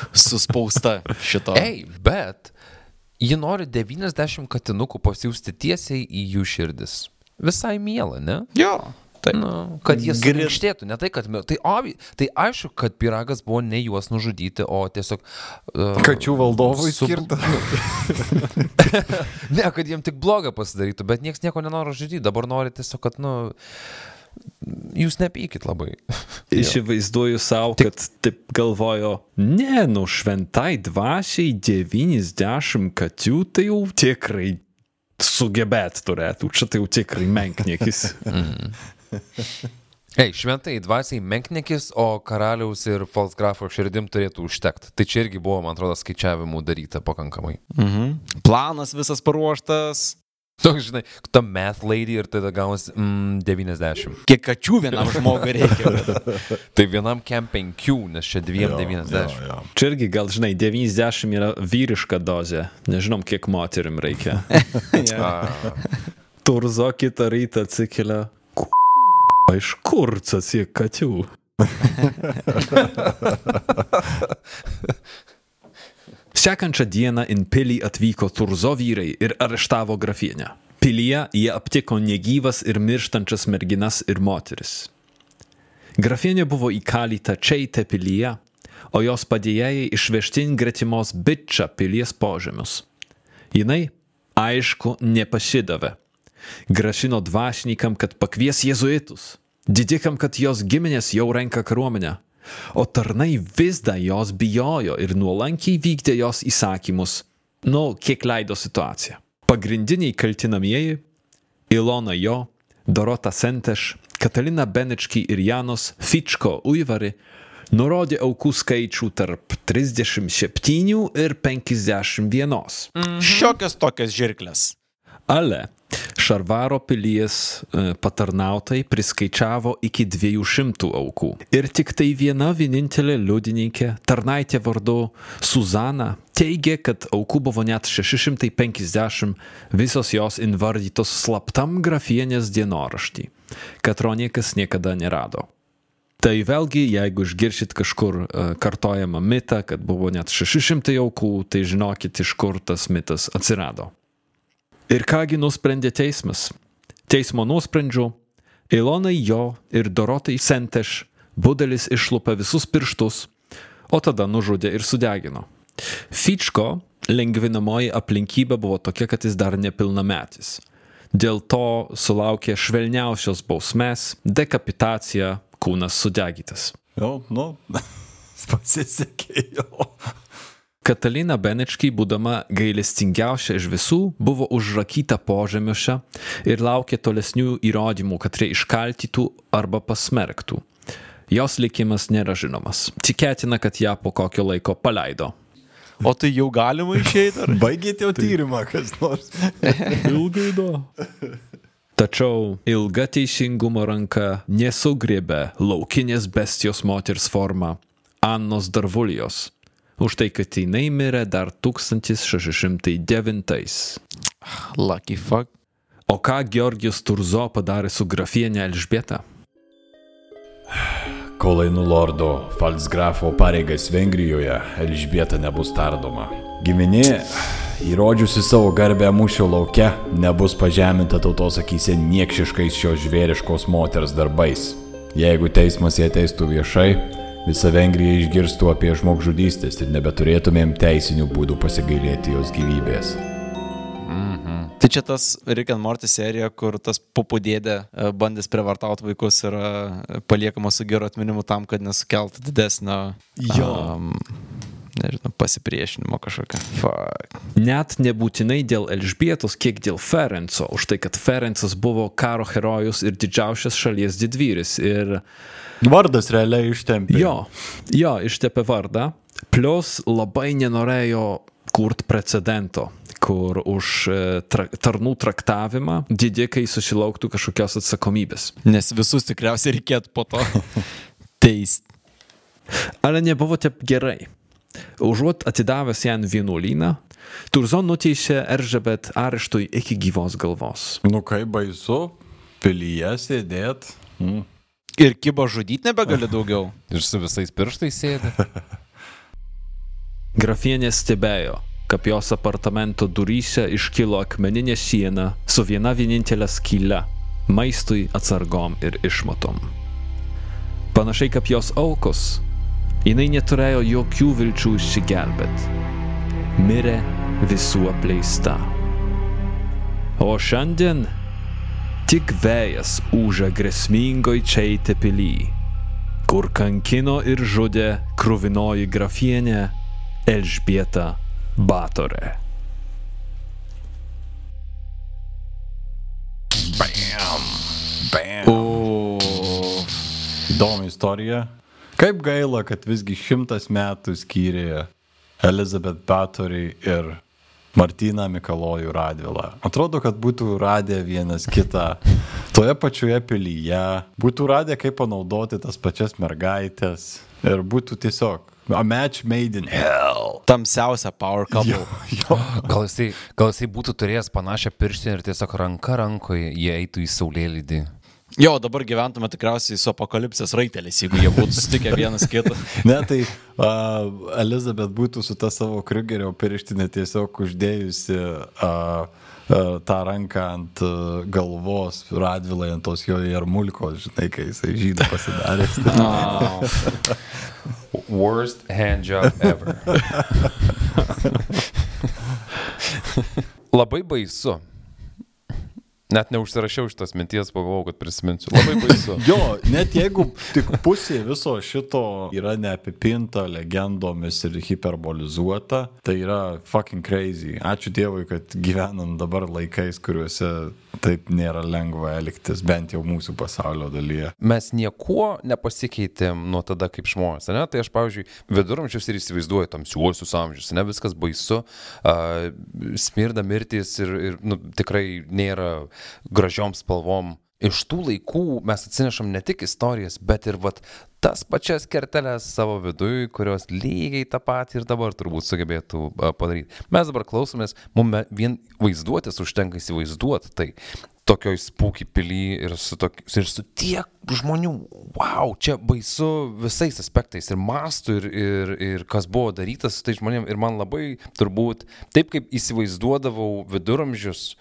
suspausta šito. Ei, bet ji nori 90 katinukų pasiūsti tiesiai į jų širdis. Visai mielą, ne? Jo. Taip. Nu, kad jie Grit- sugrinkštėtų, ne tai, kad... Tai, obi, tai aišku, kad piragas buvo ne juos nužudyti, o tiesiog... Uh, Kačių valdovui Su- skirta. ne, kad jiem tik blogą pasidarytų, bet niekas nieko nenori žudyti, dabar nori tiesiog, kad, nu, jūs nepykit labai. Įsivaizduoju savo, kad taip galvojo, ne, nu šventai dvasiai 90 kačių tai jau tikrai sugebėt turėtų, čia tai jau tikrai menkniekis. Ei, šventai dvasiai menknekis, o karaliaus ir falsgrafo širdim turėtų užtekti. Tai čia irgi buvo, man atrodo, skaičiavimų daryta pakankamai. Mhm. Planas visas paruoštas. Toks, žinai, ta math lady ir tada gaunasi mm, 90. Kiek kačių vienam žmogui reikia. Tai vienam kem 5, nes čia dviem 90. Čia irgi gal, žinai, 90 yra vyriška dozė, nežinom, kiek moterim reikia. Turzo kitą rytą atsikelia. "Ku- Iš kur atsiek kačių? Sekančią dieną in pilį atvyko Turzo vyrai ir areštavo grafienę. Pilyje jie aptiko negyvas ir mirštančias merginas ir moteris. Grafienė buvo įkalyta Čeite pilyje, o jos padėjėjai išvežtin gretimos Bitčia pilies požemius. Jinai, aišku, nepasidavė. Grašino dvasininkam, kad pakvies jėzuitus, didikam, kad jos giminės jau renka kariuomenę, o tarnai vis dar jos bijojo ir nuolankiai vykdė jos įsakymus, nu, kiek leido situacija. Pagrindiniai kaltinamieji - Ilona Jo, Dorota Senteš, Katalina Benički ir Janos Fičko Uivari - nurodė aukų skaičių tarp 37 ir 51. Šiokios tokios žirklės. Ale Šarvaro pilies e, patarnautai priskaičiavo iki 200 aukų. Ir tik tai viena vienintelė liudininkė, tarnaitė vardu Suzana, teigė, kad aukų buvo net 650, visos jos invardytos slaptam grafienės dienoraštį, katro niekas niekada nerado. Tai vėlgi, jeigu išgiršit kažkur e, kartojamą mitą, kad buvo net 600 aukų, tai žinokit, iš kur tas mitas atsirado. Ir kągi nusprendė teismas? Teismo nuosprendžiu Ilonai jo ir Dorotai Senteš budelis išlupė visus pirštus, o tada nužudė ir sudegino. Fičko lengvinamoji aplinkybė buvo tokia, kad jis dar nepilnametis. Dėl to sulaukė švelniausios bausmės - dekapitacija, kūnas sudegytas. Jo, nu, pasisekė jo. Katalina Benečkai, būdama gailestingiausia iš visų, buvo užrakyta požemiuose ir laukė tolesnių įrodymų, kad jie iškaltytų arba pasmerktų. Jos likimas nėra žinomas. Tikėtina, kad ją po kokio laiko paleido. O tai jau galima išeiti? Ar... Baigėte jau tyrimą, kas nors. Ilgai do. Tačiau ilga teisingumo ranka nesugrėbė laukinės bestijos moters formą Annos Darvulijos. Už tai, kad jinai mirė dar 1609. Lucky fuck. O ką Georgijus Turzo padarė su grafienė Elžbieta? Kol einu lordo Falsgrafo pareigas Vengrijoje, Elžbieta nebus tardoma. Giminė, įrodžiusi savo garbę mūšio lauke, nebus pažeminta tautos akise niekšiškais šios žvėriškos moters darbais. Jeigu teismas ją teistų viešai, visa Vengrija išgirstų apie žmogžudystės ir nebeturėtumėm teisinių būdų pasigailėti jos gyvybės. Tai čia tas Rick and Morty serija, kur tas pupudėdė e, bandęs privartauti vaikus yra e, paliekamas su geru atminimu tam, kad nesukeltų didesnio Jo. um, nežinau, pasipriešinimo kažkokio. Fuck. Net nebūtinai dėl Elžbietos, kiek dėl Ferenco, už tai, kad Ferencas buvo karo herojus ir didžiausias šalies didvyris. Ir Vardas realiai ištempė. jo, jo, ištepė vardą, plus labai nenorėjo kurt precedento, kur už e, tra tarnų traktavimą didikai susilauktų kažkokios atsakomybės. Nes visus tikriausiai reikėtų po to teisti. Ale nebuvo taip gerai. Užuot atidavęs ją vienuolyną, Turzon nuteisė Eržebet areštui iki gyvos galvos. Nu kaip baisu, pilyje sėdėt. Mm. Ir kibo žudyti nebegali daugiau. Ir su visais pirštais sėdi. Grafienė stebėjo, kaip jos apartamento duryse iškilo akmeninė siena su viena vienintelė skyle - maistui, atsargom ir išmatom. Panašiai kaip jos aukos, jinai neturėjo jokių vilčių išsigelbėti. Mirė visų apleista. O šiandien tik vėjas uža grėsmingoj Čeitė pily, kur kankino ir žudė kruvinoji grafienė Elžbieta Batorė. Bam. Bam. Įdomi istorija. Kaip gaila, kad visgi šimtas metų skyrė Elizabeth Bathory ir Martyną Mikalojų Radvilą. Atrodo, kad būtų radę vienas kitą toje pačioje pilyje, būtų radę, kaip panaudoti tas pačias mergaitės ir būtų tiesiog a match made in hell. Tamsiausia power couple. Jo, Gal jisai, gal jisai būtų turėjęs panašią pirštinę ir tiesiog ranka rankoje jie eitų į saulėlydį. Jo, dabar gyventume tikriausiai su apokalipsės raiteliais, jeigu jie būtų sutikę vienas kitą. Ne, tai uh, Elizabeth būtų su ta savo kriugerio pirštinė tiesiog uždėjusi uh, uh, tą ranką ant uh, galvos, radvilai ant tos jo jarmulkos, žinai, kai jisai žydų pasidaręs. Worst hand job ever. Labai baisu. Net neužsirašiau šitos minties, pagalvojau, kad prisiminsiu. Labai baisu. Jo, net jeigu tik pusė viso šito yra neapipinta legendomis ir hiperbolizuota, tai yra fucking crazy. Ačiū Dievui, kad gyvenam dabar laikais, kuriuose taip nėra lengva elgtis, bent jau mūsų pasaulio dalyje. Mes niekuo nepasikeitėm nuo tada kaip žmonės, ne? Tai aš, pavyzdžiui, viduramžius ir įsivaizduoju tamsiuosius amžius, ne viskas baisu, uh, smirda mirtis ir, ir nu, tikrai nėra gražiom spalvom. Iš tų laikų mes atsinešam ne tik istorijas, bet ir vat, tas pačias kerteles savo viduje, kurios lygiai tą patį ir dabar turbūt sugebėtų padaryti. Mes dabar klausomės, mums vien vaizduotės užtenka įsivaizduoti tai tokioj spūky pily ir su, tok, ir su tiek žmonių, wow, čia baisu visais aspektais ir mastu ir, ir, ir kas buvo daryta su tai žmonėm ir man labai turbūt taip kaip įsivaizduodavau viduramžius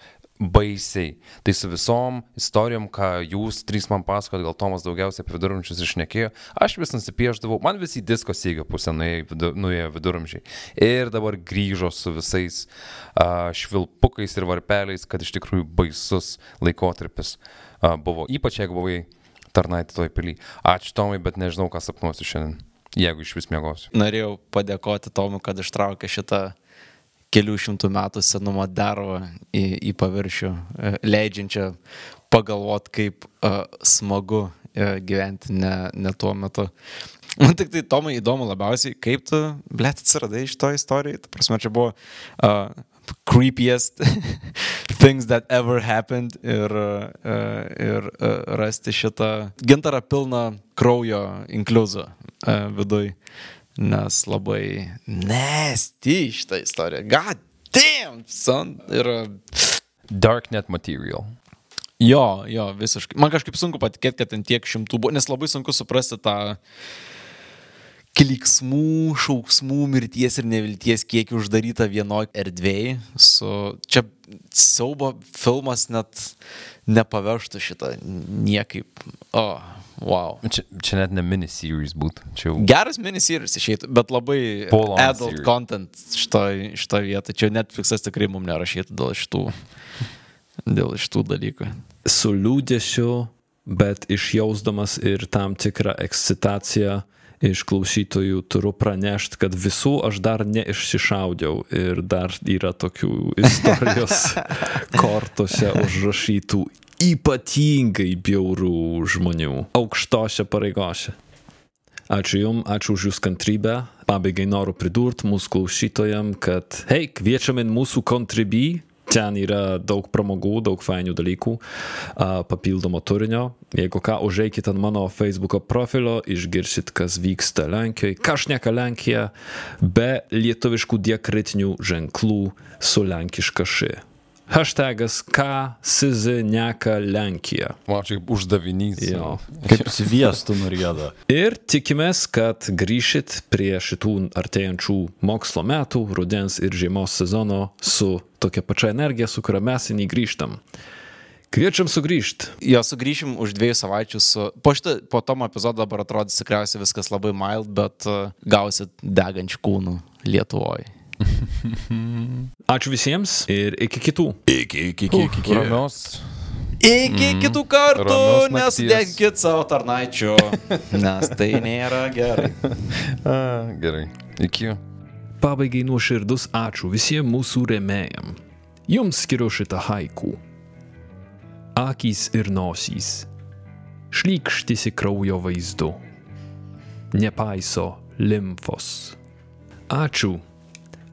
baisiai. Tai su visom istorijom, ką jūs trys man pasakot, gal Tomas daugiausiai apie viduramžius išnekėjo, aš vis nusipieždavau, man visi disko sėgio pusę nuėjo viduramžiai. Ir dabar grįžo su visais uh, švilpukais ir varpeliais, kad iš tikrųjų baisus laikotarpis uh, buvo. Ypač jeigu buvai tarnaitė toj pily. Ačiū Tomai, bet nežinau, ką sapnuosiu šiandien, jeigu iš vis mėgosiu. Norėjau padėkoti Tomui, kad ištraukė šitą kelių šimtų metų senumo dervą į, į paviršių, e, leidžiančią pagalvot, kaip uh, smagu uh, gyventi ne, ne tuo metu. Man tik tai Tomai įdomu labiausiai, kaip tu, blėt, atsiradai iš to istorijai. Ta prasme, čia buvo uh, creepiest things that ever happened ir, uh, ir uh, rasti šitą gintarą pilną kraujo inkluzą uh, viduj nes labai nesti šitą istoriją. God damn, son. Ir Darknet material. jo, jo, visiškai. Man kažkaip sunku patikėti, kad ten tiek šimtų buvo, nes labai sunku suprasti tą kliksmų, šauksmų, mirties ir nevilties kiekį uždarytą vienoje erdvėje. Su... Čia siaubo filmas net nepavežtų šitą niekaip. O, oh, wow. Čia, čia net ne miniseries būtų. Čia jau Geras miniseries išeitų, bet labai on adult series. content šitoj, šitoj vietoj. Čia Netflixas tikrai mums nerašytų dėl šitų, dėl šitų dalykų. Su liūdėsiu, bet išjausdamas ir tam tikrą ekscitaciją iš klausytojų turiu pranešti, kad visų aš dar neišsišaudžiau ir dar yra tokių istorijos kortose užrašytų ypatingai bjaurų žmonių aukštose pareigose. Ačiū Jums, ačiū už Jūsų kantrybę, Pabaigai noriu pridurti mūsų klausytojam, kad hei, kviečiame mūsų kontribį. Ten yra daug pramogų, daug fainių dalykų, papildomo turinio. Jeigu ką, užeikit ant mano Facebook profilio, išgirsit, kas vyksta Lenkijoje. Kažneka Lenkija be lietuviškų diakritinių ženklų su lenkiška ši. Hashtagas ką sizineka Lenkija. Man čia kaip uždavinys. Jo. Kaip sviestų nurėda. Ir tikimės, kad grįšit prie šitų artėjančių mokslo metų, rudens ir žiemos sezono su tokia pačia energija, su kuria mes į jį grįžtam. Kviečiam sugrįžti. Jo sugrįšim už dviejų savaičių su... Po, šitą, po tom epizodo dabar atrodys tikriausiai viskas labai mild, bet uh, gausit degančių kūnų Lietuvoje. Ačiū visiems ir iki kitų. Iki, iki, iki, iki. iki. Ramios. Iki mm. kitų kartų, nakties. nesudėkit savo tarnaičių, nes tai nėra gerai. A, gerai. Iki. Pabaigai nuoširdus ačiū visiems mūsų remėjam. Jums skiriu šitą haiku. Akys ir nosys. Šlykštisi kraujo vaizdu. Nepaiso limfos. Ačiū.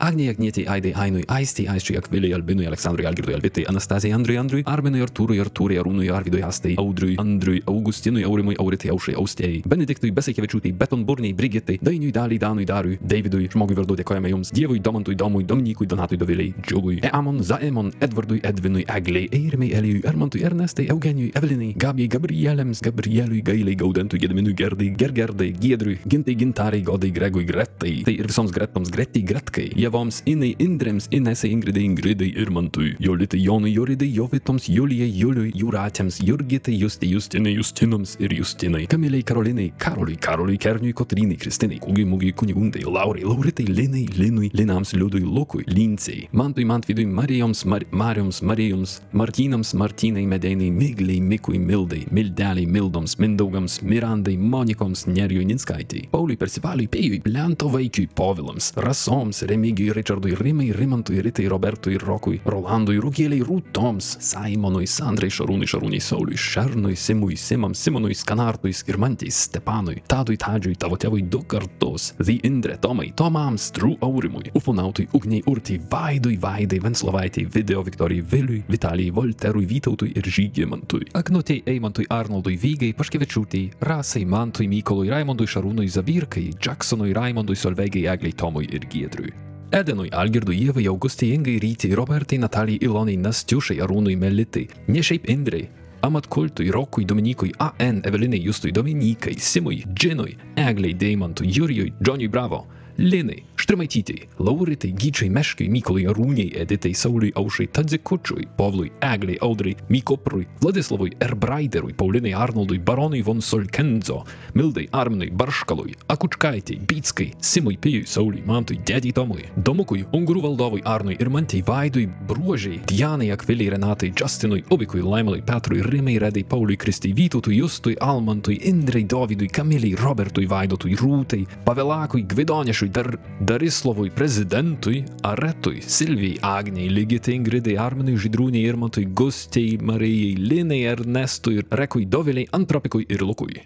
Agnijai, Agnietei, Aidai, Ainui, Aistei, Aisčiui, Akviliai, Albinui, Aleksandrui, Algirdui, Alvitai, Anastazijai, Andriui, Andriui, Arminui, Artūrui, Artūrai, Arūnui, Arvidui, Astai, Audriui, Andriui, Augustinui, Aurimui, Auritai, Aušai, Austėjai, Benediktui, Besaikevičiūtai, Betonburniai, Brigitai, Dainiui, Daliai, Danui, Dariui, Davidui, žmogui vardu dėkojame Jums, Dievui, Domantui, Domui, Dominykui, Donatui, Doviliai, Džiugui, Eamon, Zaemon, Edvardui, Edvinui, Egliai, Eirimai, Elijui, Ermantui, Ernestai, Eugenijui, Evelinai, Gabijai, Gabrielėms, Gabrieliui, Gailiai, Gaudentui, Gediminui, Gerdai, Gergerdai, Giedriui, Gintai, Gintarai, Godai, Gregui, Gretai, tai ir visoms Gretoms, Gretai, Gretkai, Jevoms, Inai, Indrėms, Inesai, Ingridai, Ingridai, Irmantui, Jolitai, Jonui, Joridai, Jovitoms, Julijai, Juliui, Jūratėms, Jurgitai, Justai, Justinai, Justinams ir Justinai, Kamiliai, Karolinai, Karoliui, Karoliui, Kerniui, Kotrinai, Kristinai, Kūgiai, Mūgiai, Kunigundai, Laurai, Lauritai, Linai, Linui, Linams, Liudui, Lukui, Lincei, Mantui, Mantvidui, Marijoms, Mar Marijoms, Marijoms, Martynams, Martynai, Medeinai, Migliai, Mikui, Mildai, Mildeliai, Mildoms, Mindaugams, Mirandai, Monikoms, Nerijui, Ninskaitai, Pauliui, Persivaliui, Pėjui, Lento vaikiui, Povilams, Rasoms, Remigijui, Richardui, Rimai, Rimantui, Ritai, Robertui, Rokui, Rolandui, Rūkėliai, Rūtoms, Simonui, Sandrai, Šarūnui, Šarūnai, Sauliui, Šernui, Simui, Simams, Simonui, Skanartui, Skirmantai, Stepanui, Tadui, Tadžiui, tavo tėvui du kartus, The Indre, Tomai, Tomams, True Aurimui, Ufonautui, Ugniai, Urtai, Vaidui, Vaidai, Venslovaitai, Video Viktorijai, Viliui, Vitalijai, Volterui, Vytautui ir Žygimantui, Aknutei, Eimantui, Arnoldui, Vygai, Paškevičiūtei, Rasai, Mantui, Mykolui, Raimondui, Šarūnui, Zabirkai, Jacksonui, Raimondui, Solveigai, Egliai, Tomui ir Giedriui. Edenui, Algirdui, Ievai, Augustai, Ingai, Rytai, Robertai, Natalijai, Ilonai, Nastiušai, Arūnui, Melitai, ne šiaip Indrei, Amatkultui, Rokui, Dominikui, AN, Evelinai, Justui, Dominikai, Simui, Džinui, Egliai, Deimantui, Jurijui, Džoniui Bravo, Linai, Štrimaitytei, Lauritai, Gyčiai, Meškai, Mykolai, Arūniai, Editai, Sauliui, Aušai, Tadzikučiui, Povlui, Egliai, Audrai, Mykoprui, Vladislavui, Erbraiderui, Paulinai, Arnoldui, Baronui von Solkenzo, Mildai, Arminui, Barškalui, Akučkaitei, Bytskai, Simui, Pijui, Sauliui, Mantui, Dėdį Tomui, Domukui, Ungurų valdovui Arnui ir Mantei, Vaidui, Bruožiai, Dianai, Akviliai, Renatai, Justinui, Ubikui, Laimalui, Petrui, Rimai, Redai, Pauliui, Kristai, Vytautui, Justui, Almantui, Indrei, Dovydui, Kamiliai, Robertui, Vaidotui, Rūtai, Pavelakui, Gvidonešui, Dar Darislovui, Prezidentui, Aretui, Silvijai, Agniai, Ligitai, Ingridai, Arminui, Žydrūniai, Irmantui, Gustei, Marijai, Linai, Ernestui, Rekui, Doviliai, Antropikui ir Lukui.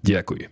Dėkui.